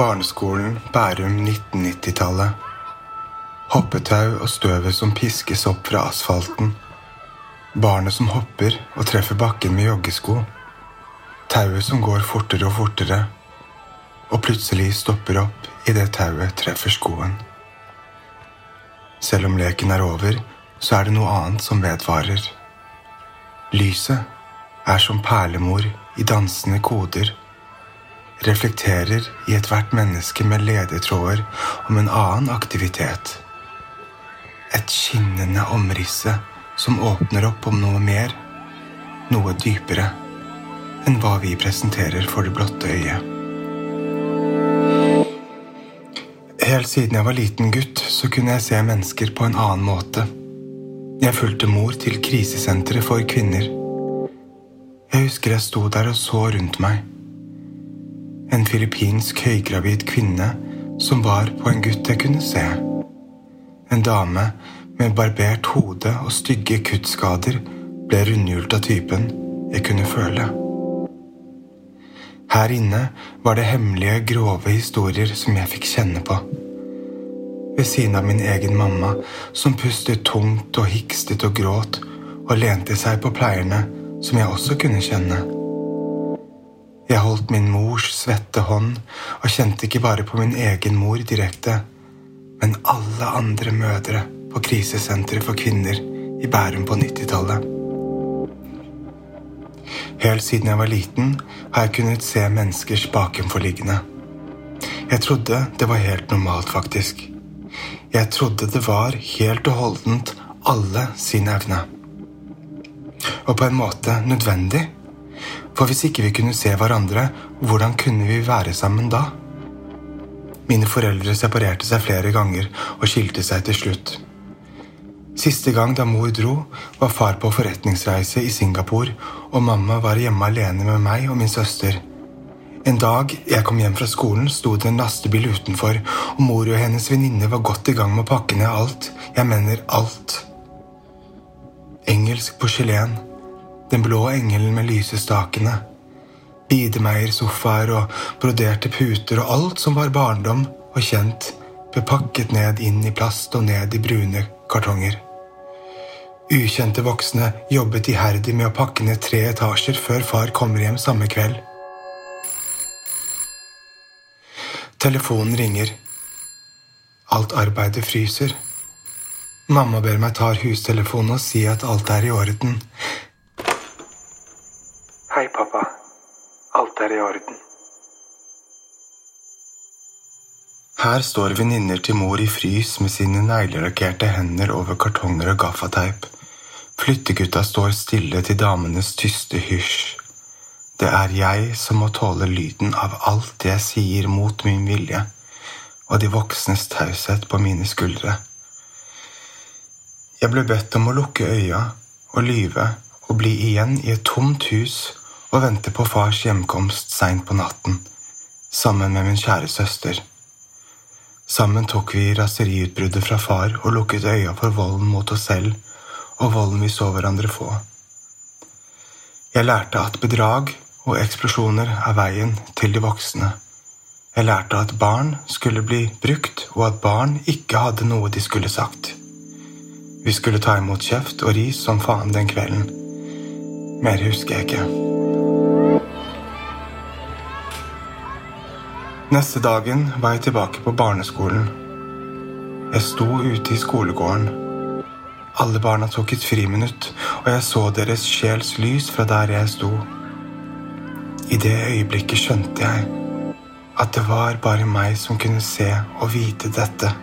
Barneskolen Bærum 1990-tallet. Hoppetau og støvet som piskes opp fra asfalten. Barnet som hopper og treffer bakken med joggesko. Tauet som går fortere og fortere, og plutselig stopper opp idet tauet treffer skoen. Selv om leken er over, så er det noe annet som vedvarer. Lyset er som perlemor i dansende koder reflekterer i ethvert menneske med ledetråder om en annen aktivitet. Et skinnende omrisse som åpner opp om noe mer, noe dypere, enn hva vi presenterer for det blotte øyet. Helt siden jeg var liten gutt, så kunne jeg se mennesker på en annen måte. Jeg fulgte mor til krisesenteret for kvinner. Jeg husker jeg sto der og så rundt meg. En filippinsk høygravid kvinne som var på en gutt jeg kunne se. En dame med barbert hode og stygge kuttskader ble rundhjult av typen jeg kunne føle. Her inne var det hemmelige, grove historier som jeg fikk kjenne på ved siden av min egen mamma, som pustet tungt og hikstet og gråt og lente seg på pleierne, som jeg også kunne kjenne. Jeg holdt min mors svette hånd og kjente ikke bare på min egen mor direkte, men alle andre mødre på krisesenteret for kvinner i Bærum på 90-tallet. Helt siden jeg var liten, har jeg kunnet se menneskers bakenforliggende. Jeg trodde det var helt normalt, faktisk. Jeg trodde det var helt og holdent alle sin evne. Og på en måte nødvendig. For hvis ikke vi kunne se hverandre, hvordan kunne vi være sammen da? Mine foreldre separerte seg flere ganger og skilte seg til slutt. Siste gang da mor dro, var far på forretningsreise i Singapore, og mamma var hjemme alene med meg og min søster. En dag jeg kom hjem fra skolen, sto det en lastebil utenfor, og mor og hennes venninne var godt i gang med å pakke ned alt. Jeg mener alt. Engelsk porselen. Den blå engelen med lysestakene. Bidemeier, sofaer og broderte puter og alt som var barndom og kjent, ble pakket ned inn i plast og ned i brune kartonger. Ukjente voksne jobbet iherdig med å pakke ned tre etasjer før far kommer hjem samme kveld. Telefonen ringer. Alt arbeidet fryser. Mamma ber meg ta hustelefonen og si at alt er i orden. Hei, pappa. Alt er i orden. Her står venninner til mor i frys med sine neglelakkerte hender over kartonger og gaffateip. Flyttegutta står stille til damenes tyste hysj. Det er jeg som må tåle lyden av alt jeg sier mot min vilje, og de voksnes taushet på mine skuldre. Jeg ble bedt om å lukke øya og lyve og bli igjen i et tomt hus og vente på fars hjemkomst seint på natten, sammen med min kjære søster. Sammen tok vi raseriutbruddet fra far og lukket øya for volden mot oss selv og volden vi så hverandre få. Jeg lærte at bedrag og eksplosjoner er veien til de voksne. Jeg lærte at barn skulle bli brukt, og at barn ikke hadde noe de skulle sagt. Vi skulle ta imot kjeft og ris som faen den kvelden. Mer husker jeg ikke. Neste dagen var jeg tilbake på barneskolen. Jeg sto ute i skolegården. Alle barna tok et friminutt, og jeg så deres sjels lys fra der jeg sto. I det øyeblikket skjønte jeg at det var bare meg som kunne se og vite dette.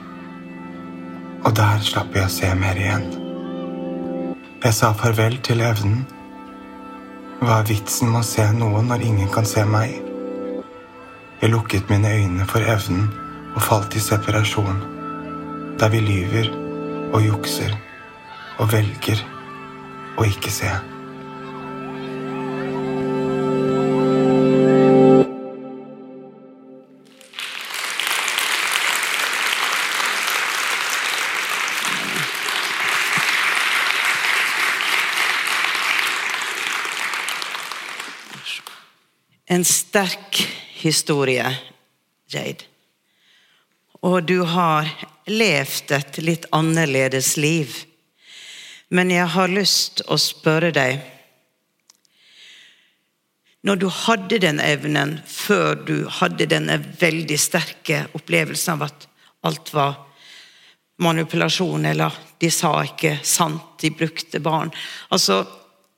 Og der slapp jeg å se mer igjen. Jeg sa farvel til evnen. Hva er vitsen med å se noen når ingen kan se meg? Jeg lukket mine øyne for evnen og falt i separasjon, der vi lyver og jukser og velger å ikke se. En sterk historie, Jade. Og du har levd et litt annerledes liv. Men jeg har lyst å spørre deg Når du hadde den evnen før du hadde denne veldig sterke opplevelsen av at alt var manipulasjon, eller de sa ikke sant, de brukte barn Altså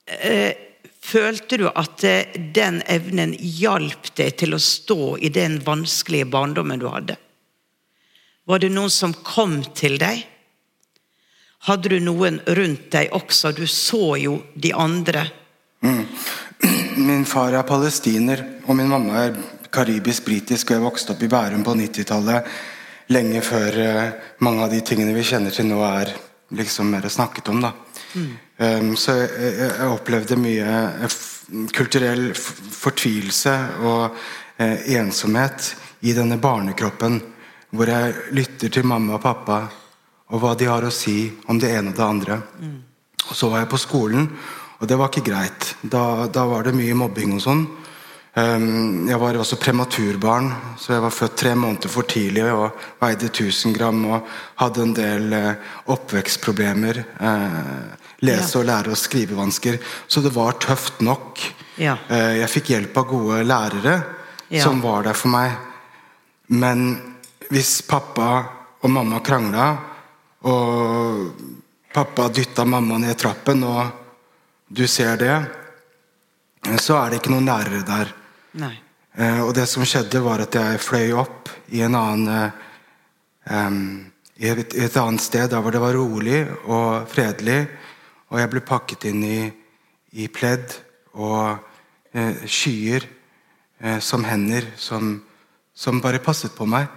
eh, Følte du at eh, den evnen hjalp deg til å stå i den vanskelige barndommen du hadde? Var det noen som kom til deg? Hadde du noen rundt deg også? Du så jo de andre. Mm. Min far er palestiner, og min mamma er karibisk-britisk, og jeg vokste opp i Bærum på 90-tallet. Lenge før eh, mange av de tingene vi kjenner til nå, er liksom mer snakket om. da. Um, så jeg, opplevde mye eh, kulturell fortvilelse og eh, ensomhet i denne barnekroppen, hvor jeg lytter til mamma og pappa og hva de har å si om det ene og det andre. Og så var jeg på skolen, og det var ikke greit. Da, da var det mye mobbing og sånn. Um, jeg var også prematurbarn, så jeg var født tre måneder for tidlig og veide 1000 gram og hadde en del uh, oppvekstproblemer. Lese- og lære- og skrivevansker. Så det var tøft nok. Ja. Uh, jeg fikk hjelp av gode lærere Ja. som var der for meg. Men hvis pappa og mamma krangla, og pappa dytta mamma ned trappen, og du ser det, så er det ikke noen lærere der. Nei. Eh, og det som skjedde, var at jeg fløy opp i en annen um, i et annet sted der hvor det var rolig og fredelig. Og jeg ble pakket inn i, i pledd og eh, skyer eh, som hender som, som bare passet på meg.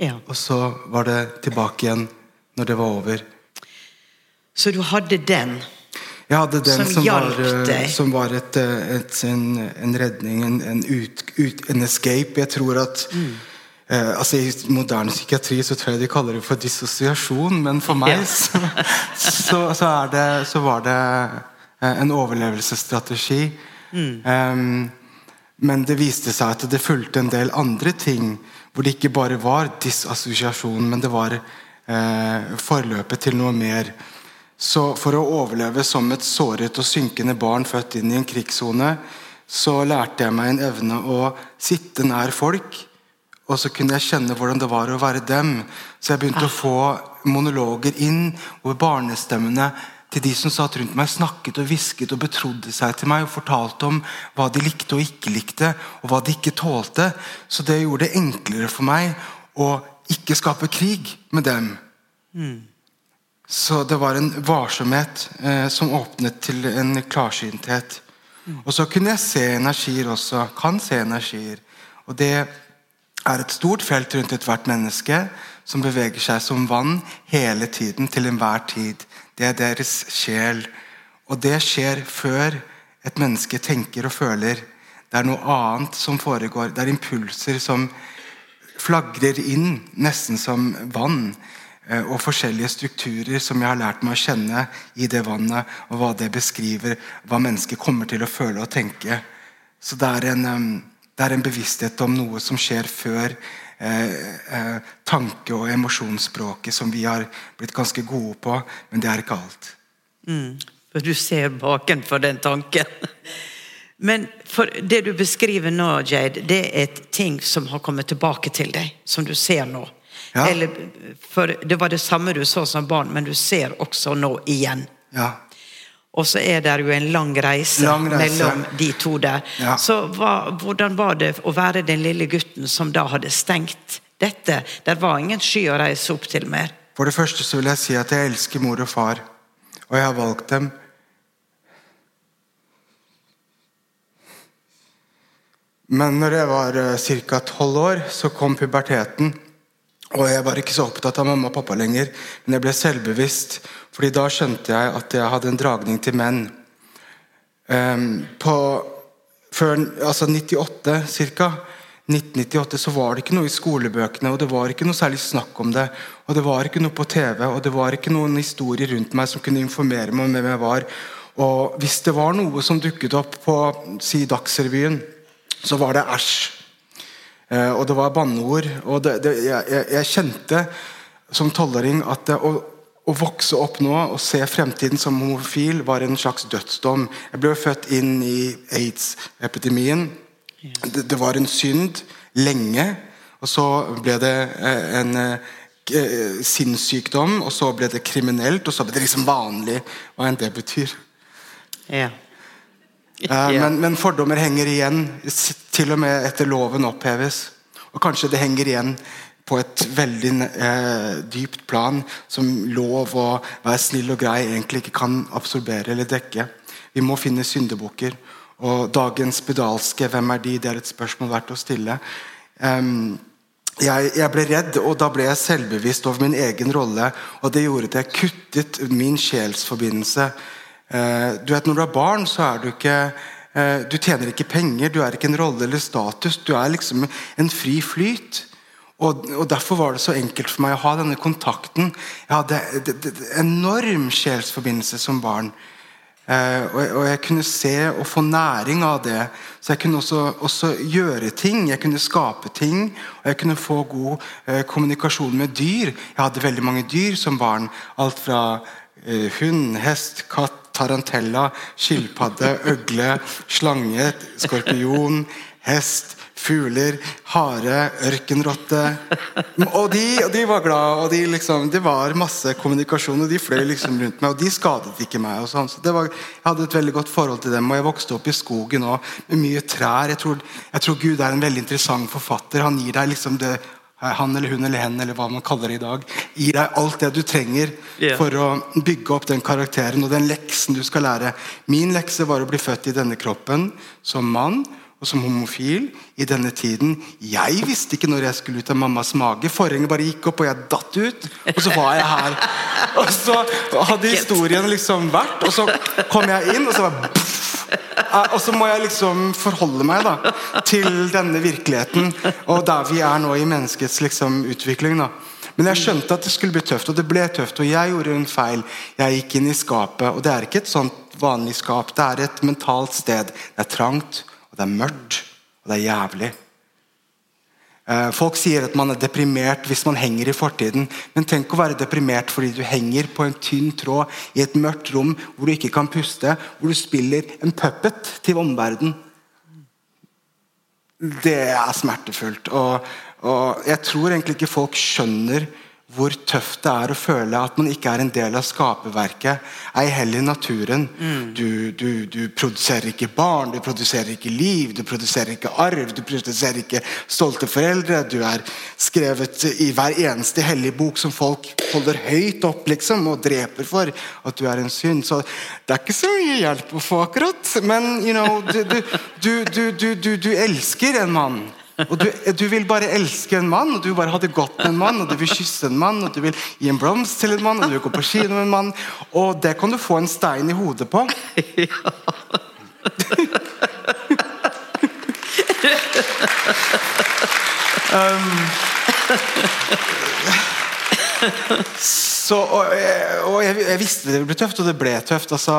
Ja. Og så var det tilbake igjen når det var over. Så du hadde den. Jeg hadde den Som som, hjalp var, deg. som var et, eh, et, en, en redning, en, en, ut, ut, en escape. Jeg tror at Mm. Eh, altså I moderne psykiatri så tror jeg de kaller det for dissosiasjon, men for meg så, så, så, er det, så var det eh, en overlevelsesstrategi. Mm. Um, men det viste seg at det fulgte en del andre ting, hvor det ikke bare var disassosiasjon, men det var eh, forløpet til noe mer. Så for å overleve som et såret og synkende barn født inn i en krigssone, så lærte jeg meg en evne å sitte nær folk, og så kunne jeg kjenne hvordan det var å være dem. Så jeg begynte å få monologer inn, over barnestemmene til de som satt rundt meg, snakket og hvisket og betrodde seg til meg og fortalte om hva de likte og ikke likte, og hva de ikke tålte. Så det gjorde det enklere for meg å ikke skape krig med dem. Så det var en varsomhet eh, som åpnet til en klarsynthet. Og så kunne jeg se energier også. Kan se energier. Og det er et stort felt rundt ethvert menneske som beveger seg som vann hele tiden, til enhver tid. Det er deres sjel. Og det skjer før et menneske tenker og føler. Det er noe annet som foregår. Det er impulser som flagrer inn, nesten som vann. eh, Og forskjellige strukturer som jeg har lært meg å kjenne i det vannet, og hva det beskriver, hva mennesket kommer til å føle og tenke. Så det er en, det er en bevissthet om noe som skjer før eh, eh, tanke- og emosjonsspråket, som vi har blitt ganske gode på, men det er ikke alt. For du ser bakenfor den tanken. Men for det du beskriver nå, Jade, det er ting som har kommet tilbake til deg, som du ser nå. Ja. Eller, for det var det samme du så som barn, men du ser også nå igjen. Ja. Og så er det jo en lang reise, Lang reise. mellom de to der. Ja. Så hva, hvordan var det å være den lille gutten som da hadde stengt dette? Det var ingen sky å reise opp til mer. For det første så vil jeg si at jeg elsker mor og far, og jeg har valgt dem. Men når jeg var ca. tolv år, så kom puberteten. Og jeg var ikke så opptatt av mamma og pappa lenger, men jeg ble selvbevisst. Fordi da skjønte jeg at jeg hadde en dragning til menn. Ehm, på, før altså 98 ca. 1998 så var det ikke noe i skolebøkene, og det var ikke noe særlig snakk om det. Og det var ikke noe på TV, og det var ikke noen historier rundt meg som kunne informere meg om hvem jeg var. Og hvis det var noe som dukket opp på si Dagsrevyen, så var det æsj. Eh, og det var banneord. Og det, det, jeg, jeg, kjente som tolvåring at det, å, å vokse opp nå og se fremtiden som homofil var en slags dødsdom. Jeg ble født inn i aids-epidemien. Det, det var en synd lenge. Og så ble det eh, en eh, sinnssykdom, og så ble det kriminelt, og så ble det liksom vanlig. Hva enn det betyr. Ja. Eh, Ja. men, men fordommer henger igjen, til og med etter loven oppheves. Og kanskje det henger igjen på et veldig eh, dypt plan, som lov og være snill og grei egentlig ikke kan absorbere eller dekke. Vi må finne syndebukker. Og dagens spedalske, hvem er de? Det er et spørsmål verdt å stille. Um, jeg, jeg ble redd, og da ble jeg selvbevisst over min egen rolle. Og det gjorde at jeg kuttet min sjelsforbindelse Uh, du vet, Når du er barn, så er du ikke eh, Du tjener ikke penger, du er ikke en rolle eller status. Du er liksom en fri flyt. Og, og, Derfor var det så enkelt for meg å ha denne kontakten. Jeg hadde det, enorm sjelsforbindelse som barn. Eh, og, og, jeg kunne se og få næring av det. Så jeg kunne også, også gjøre ting. Jeg kunne skape ting. Og jeg kunne få god eh, kommunikasjon med dyr. Jeg hadde veldig mange dyr som barn. Alt fra eh, hund, hest, katt, tarantella, skilpadde, øgle, slange, skorpion, hest fugler, hare, ørkenrotte. Og de, og de var glad, og de liksom, det var masse kommunikasjon, og de fløy liksom rundt meg. Og de skadet ikke meg. og sånn, så var, Jeg hadde et veldig godt forhold til dem, og jeg vokste opp i skogen også, med mye trær. Jeg tror, jeg tror, Gud er en veldig interessant forfatter. Han gir deg liksom det han eller hun eller hen eller hva man kaller det i dag, gir deg alt det du trenger yeah. for å bygge opp den karakteren og den leksen du skal lære. Min lekse var å bli født i denne kroppen som mann og som homofil i denne tiden. Jeg visste ikke når jeg skulle ut av mammas mage. Forhenget bare gikk opp, og jeg datt ut. Og så var jeg her. Og så hadde historien liksom vært, og så kom jeg inn, og så var og så må jeg liksom forholde meg da til denne virkeligheten og der vi er nå i menneskets liksom utvikling. da men jeg skjønte at det skulle bli tøft, og det ble tøft. Og jeg gjorde en feil. Jeg gikk inn i skapet, og det er ikke et sånt vanlig skap. Det er et mentalt sted. Det er trangt, det er mørkt, og det er jævlig. Eh, folk sier at man er deprimert hvis man henger i fortiden. Men tenk å være deprimert fordi du henger på en tynn tråd i et mørkt rom hvor du ikke kan puste, hvor du spiller en puppet til omverdenen. Det er smertefullt. Og, og jeg tror egentlig ikke folk skjønner hvor tøft det er å føle at man ikke er en del av skaperverket. Ei heller naturen. Mm. Du, du, du, produserer ikke barn, du produserer ikke liv, du produserer ikke arv, du produserer ikke stolte foreldre. Du er skrevet i hver eneste hellige bok som folk holder høyt opp liksom, og dreper for at du er en synd. Så det er ikke så mye hjelp å få, akkurat. Men you know, du, du elsker en mann. Og du, du, vil bare elske en mann, og du vil bare ha det godt med en mann, og du vil kysse en mann, og du vil gi en blomst til en mann, og du vil gå på kino med en mann. Og det kan du få en stein i hodet på. Ja. um, så, og, og jeg, jeg, visste det ble tøft, og det ble tøft. Altså,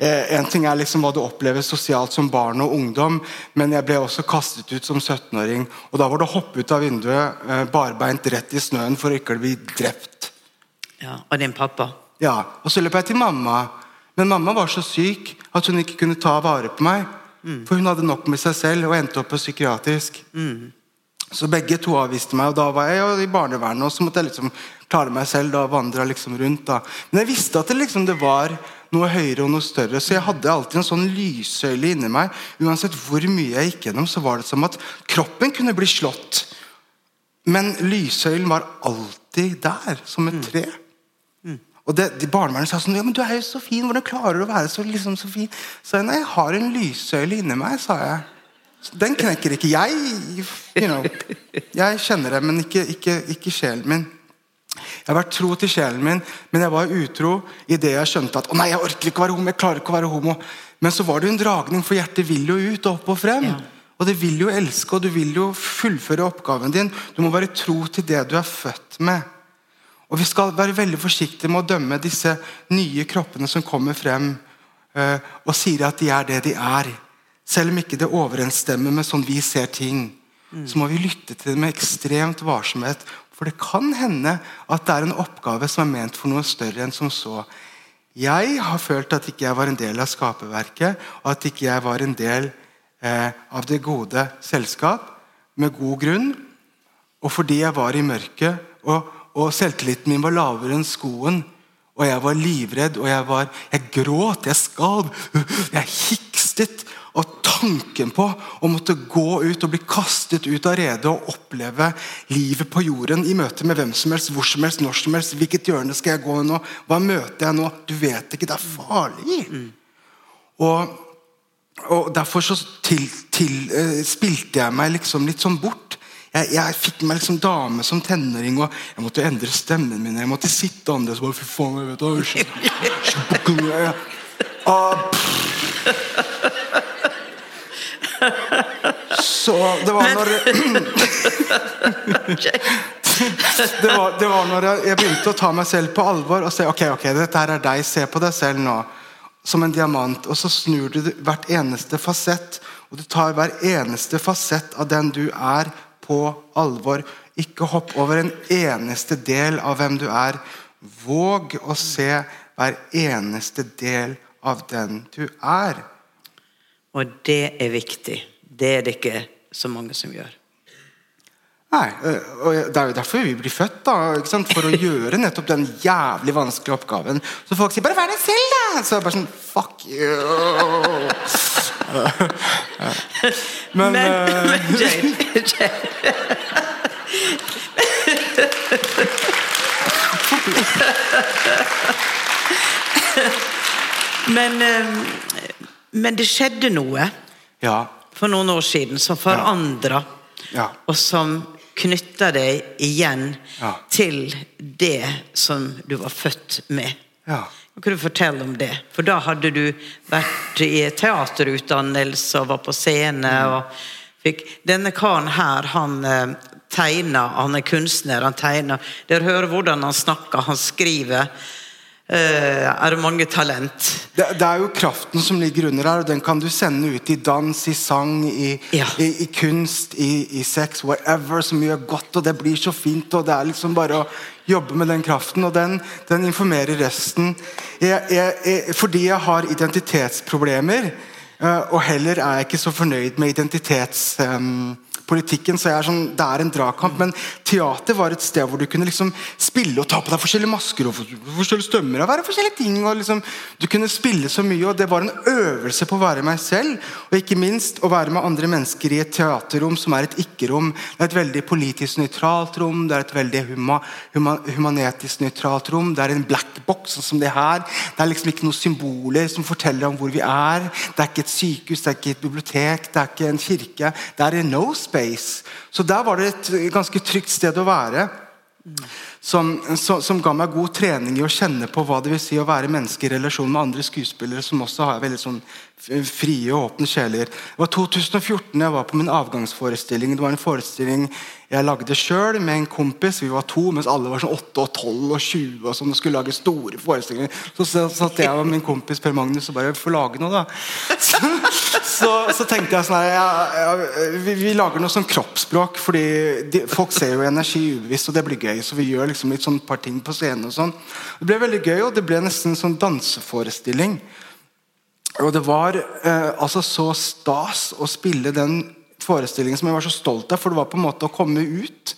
eh, en ting er liksom hva du opplever sosialt som barn og ungdom, men jeg ble også kastet ut som 17-åring. Og da var det å hoppe ut av vinduet eh, barbeint rett i snøen for ikke å bli drept. Ja, Og din pappa? Ja. Og så løp jeg til mamma. Men mamma var så syk at hun ikke kunne ta vare på meg. Mm. For hun hadde nok med seg selv og endte opp på psykiatrisk. Mm. Så begge to avviste meg, og da var jeg i barnevernet. Og så måtte jeg liksom klare meg selv. da vandra liksom rundt da. Men jeg visste at det liksom det var noe høyere og noe større, så jeg hadde alltid en sånn lyssøyle inni meg. Uansett hvor mye jeg gikk gjennom, så var det som at kroppen kunne bli slått. Men lyssøylen var alltid der, som et mm. tre. Mm. Og det, de Barnevernet sa sånn ja, men 'Du er jo så fin. Hvordan klarer du å være så, liksom, så fin?' Så jeg, nei, jeg har en lyssøyle inni meg, sa jeg. Den knekker ikke jeg. You know. Jeg kjenner det, men ikke, ikke, ikke, sjelen min. Jeg har vært tro til sjelen min, men jeg var utro idet jeg skjønte at å nei, jeg orker ikke å være homo. jeg klarer ikke å være homo. Men så var det jo en dragning, for hjertet vil jo ut og opp og frem. Ja. Og det vil jo elske, og du vil jo fullføre oppgaven din. Du må være tro til det du er født med. Og Vi skal være veldig forsiktige med å dømme disse nye kroppene som kommer frem uh, og sier at de er det de er. Selv om ikke det overensstemmer med sånn vi ser ting, mm. så må vi lytte til det med ekstremt varsomhet. For det kan hende at det er en oppgave som er ment for noe større enn som så. Jeg har følt at ikke jeg var en del av skaperverket, og at ikke jeg var en del eh, av det gode selskap, med god grunn. Og fordi jeg var i mørket, og, og selvtilliten min var lavere enn skoen. Og jeg var livredd, og jeg, var, jeg gråt, jeg skalv, jeg hikstet. Og tanken på å måtte gå ut og bli kastet ut av redet og oppleve livet på jorden i møte med hvem som helst, hvor som helst, når som helst. Hvilket hjørne skal jeg gå nå? Hva møter jeg nå? Du vet ikke. Det er farlig. Mm. Og, og, derfor så til, til, uh, spilte jeg meg liksom litt sånn bort. Jeg, jeg, fikk meg liksom dame som tenåring, og jeg måtte endre stemmen min. Jeg måtte sitte annerledes. Fy faen, jeg vet, Og Så det var når det, var, det var når jeg, jeg begynte å ta meg selv på alvor og si ok, ok, dette her er deg, se på deg selv nå som en diamant. Og så snur du hvert eneste fasett, og du tar hver eneste fasett av den du er, på alvor. Ikke hopp over en eneste del av hvem du er. Våg å se hver eneste del av den du er. Og det er viktig. Det er det ikke så mange som gjør. Nei, og Det er jo derfor vi blir født, da, for å gjøre nettopp den jævlig vanskelige oppgaven. Så folk sier bare 'vær deg selv', da! Så det bare sånn Fuck you! Men, Men, uh... men Jade, Jade. Men, eh, men det skjedde noe ja, for noen år siden som forandra, Ja. og som knytta deg igjen til det som du var født med. ja. Kan du fortelle om det? For da hadde du vært i teaterutdannelse og var på scene. og fikk... Denne karen her, han eh, tegner, han er kunstner, han tegner. Dere hører hvordan han snakker, han skriver. Eh, er det mange talent? Det, det er jo kraften som ligger under her, og den kan du sende ut i dans, i sang, i, Ja. i, i kunst, i, i sex, whatever, som gjør godt, og det blir så fint, og det er liksom bare å jobbe med den kraften, og den, den informerer resten. Jeg, jeg, jeg, fordi jeg har identitetsproblemer, eh, og heller er jeg ikke så fornøyd med identitetspolitikken, så jeg er sånn, det er en dragkamp, men teater var et sted hvor du kunne liksom spille og ta på deg forskjellige masker og forskjellige stemmer og være forskjellige ting, og liksom, du kunne spille så mye, og det var en øvelse på å være meg selv, og ikke minst å være med andre mennesker i et teaterrom som er et ikke-rom. Det er et veldig politisk nøytralt rom, det er et veldig huma, huma, humanetisk nøytralt rom, det er en black box, sånn som det her. Det er liksom ikke noen symboler som forteller om hvor vi er. Det er ikke et sykehus, det er ikke et bibliotek, det er ikke en kirke. Det er en no space. Så der var det et ganske trygt sted å være som, som, som ga meg god trening i å kjenne på hva det vil si å være menneske i relasjon med andre skuespillere som også har veldig sånn frie og åpne sjeler. Det var 2014 jeg var på min avgangsforestilling. Det var en forestilling jeg lagde sjøl med en kompis. Vi var to, mens alle var sånn 8 og 12 og 20 og sånn, og skulle lage store forestillinger. Så satt jeg og min kompis Per Magnus og bare får lage noe, da. Så, så, så tenkte jeg sånn her ja, ja, vi, vi lager noe sånn kroppsspråk, fordi de, folk ser jo energi ubevisst, og det blir gøy. Så vi gjør liksom litt sånn par ting på scenen og sånn. Det ble veldig gøy, og det ble nesten en sånn danseforestilling. Og det var eh, altså så stas å spille den forestillingen som jeg var så stolt av, for det var på en måte å komme ut.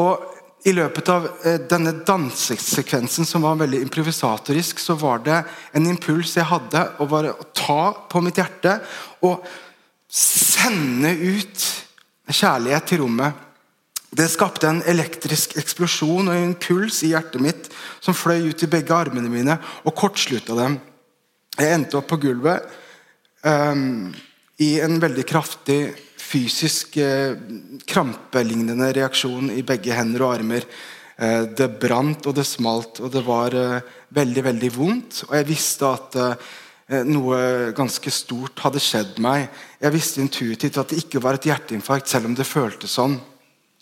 Og i løpet av eh, denne dansesekvensen, som var veldig improvisatorisk, så var det en impuls jeg hadde, å bare ta på mitt hjerte og sende ut kjærlighet til rommet. Det skapte en elektrisk eksplosjon og en puls i hjertet mitt som fløy ut i begge armene mine og kortslutta dem. Jeg endte opp på gulvet um, i en veldig kraftig fysisk eh, krampelignende reaksjon i begge hender og armer. Eh, det brant og det smalt, og det var eh, veldig, veldig vondt. Og jeg visste at eh, noe ganske stort hadde skjedd meg. Jeg visste intuitivt at det ikke var et hjerteinfarkt, selv om det føltes sånn.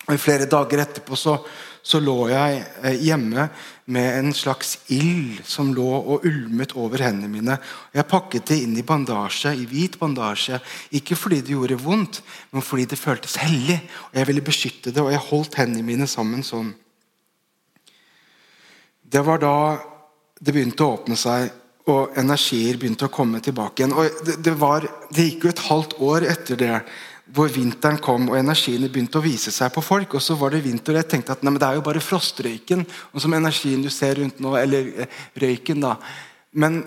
Og flere dager etterpå så, så lå jeg eh, hjemme med en slags ild som lå og ulmet over hendene mine. Jeg pakket det inn i bandasje, i hvit bandasje. Ikke fordi det gjorde vondt, men fordi det føltes hellig. Og Jeg ville beskytte det, og jeg holdt hendene mine sammen sånn. Det var da det begynte å åpne seg, og energier begynte å komme tilbake igjen. Og det, det, var, det gikk jo et halvt år etter det hvor vinteren kom og energiene begynte å vise seg på folk. Og så var det vinter, og jeg tenkte at nei, det er jo bare frostrøyken og som energien du ser rundt nå, eller eh, røyken. da. Men,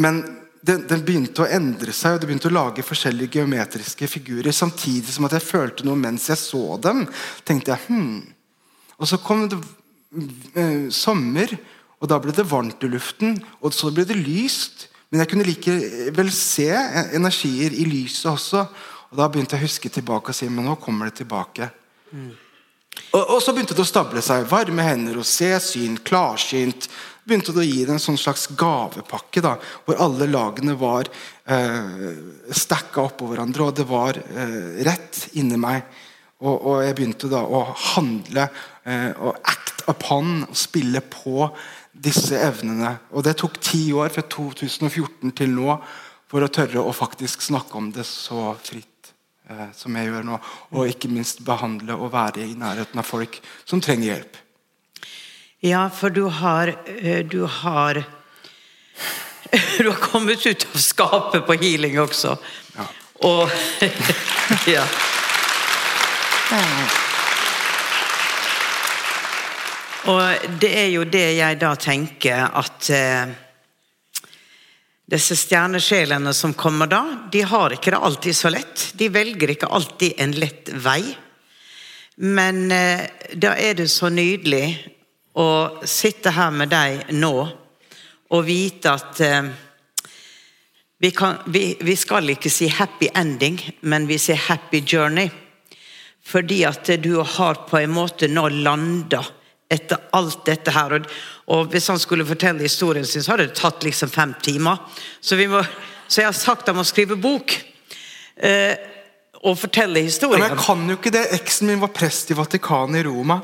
men den, den begynte å endre seg, og det begynte å lage forskjellige geometriske figurer. Samtidig som at jeg følte noe mens jeg så dem. tenkte jeg, hmm. Og så kom det eh, sommer, og da ble det varmt i luften. Og så ble det lyst. Men jeg kunne likevel se energier i lyset også. Og Da begynte jeg å huske tilbake og si men nå kommer det tilbake. Og, og så begynte det å stable seg. Varme hender og se syn, klarsynt. begynte det å gi det en sånn slags gavepakke, da, hvor alle lagene var eh, stacka oppå hverandre, og det var eh, rett inni meg. Og, og, jeg begynte da å handle eh, og act upon, og spille på disse evnene. Og det tok ti år, fra 2014 til nå, for å tørre å faktisk snakke om det så fritt eh, som jeg gjør nå. Og ikke minst behandle og være i nærheten av folk som trenger hjelp. Ja, for du har eh, Du har Du har kommet ut av skapet på healing også. Ja. Og Ja. Og det er jo det jeg da tenker at eh, disse stjernesjelene som kommer da, de har ikke det alltid så lett. De velger ikke alltid en lett vei. Men eh, da er det så nydelig å sitte her med deg nå og vite at eh, vi, kan, vi, vi skal ikke si 'happy ending', men vi sier 'happy journey'. Fordi at du har på en måte nå landa etter alt dette her. Og, hvis han skulle fortelle historien sin, så hadde det tatt liksom fem timer. Så, må, så jeg har sagt han må skrive bok. Eh, og fortelle historien. Men jeg kan jo ikke det. Eksen min var prest i Vatikanet i Roma.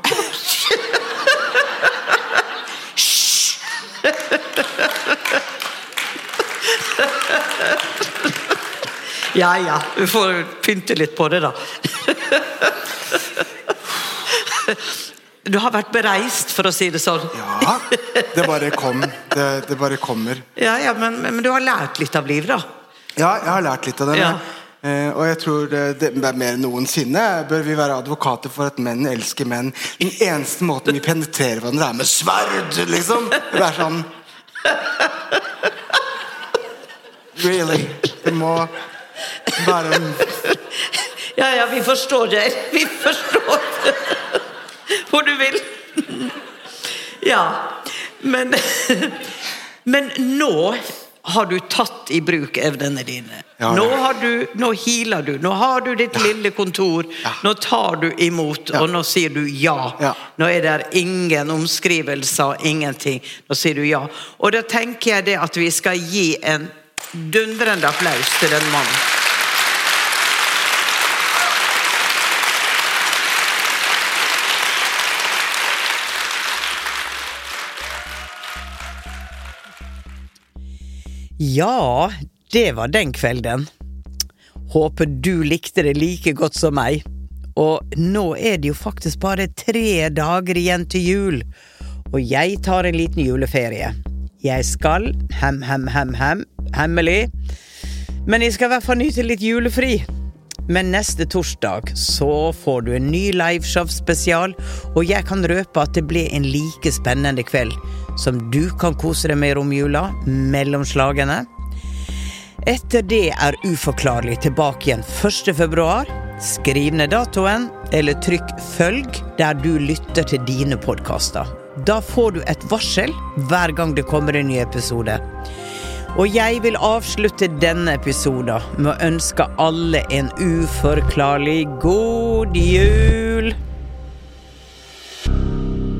Ja ja, vi får pynte litt på det, da. Du har vært bereist, for å si det sånn. Ja, det bare kom. Det, det bare kommer. Ja, ja men, men, du har lært litt av livet, da? Ja, jeg har lært litt av det. Ja. Eh, og jeg tror det, det, det er mer enn noensinne bør vi være advokater for at menn elsker menn. Den eneste måten vi penetrerer hverandre, er med sverd, liksom. Det er sånn Really. Det må være en Ja, ja, vi forstår det. Vi forstår det. Hvor du vil. Ja. Men Men nå har du tatt i bruk evnene dine. Ja, Nå, ja. har du, nå healer du. Nå har du ditt lille kontor. Ja. Nå tar du imot, Ja. og nå sier du ja. Ja. Nå er det ingen omskrivelser, ingenting. Nå sier du ja. Og da tenker jeg det at vi skal gi en dundrende applaus til den mannen. Ja, det var den kvelden. Håper du likte det like godt som meg. Og nå er det jo faktisk bare tre dager igjen til jul, og jeg tar en liten juleferie. Jeg skal hem, hem, hem, hem, hemmelig, men jeg skal i hvert fall nyte litt julefri. Men neste torsdag så får du en ny liveshow-spesial, og jeg kan røpe at det blir en like spennende kveld som du kan kose deg med i romjula mellom slagene. Etter det er Uforklarlig tilbake igjen 1. februar. Skriv ned datoen, eller trykk 'følg' der du lytter til dine podkaster. Da får du et varsel hver gang det kommer en ny episode. Og jeg vil avslutte denne episoden med å ønske alle en uforklarlig god jul.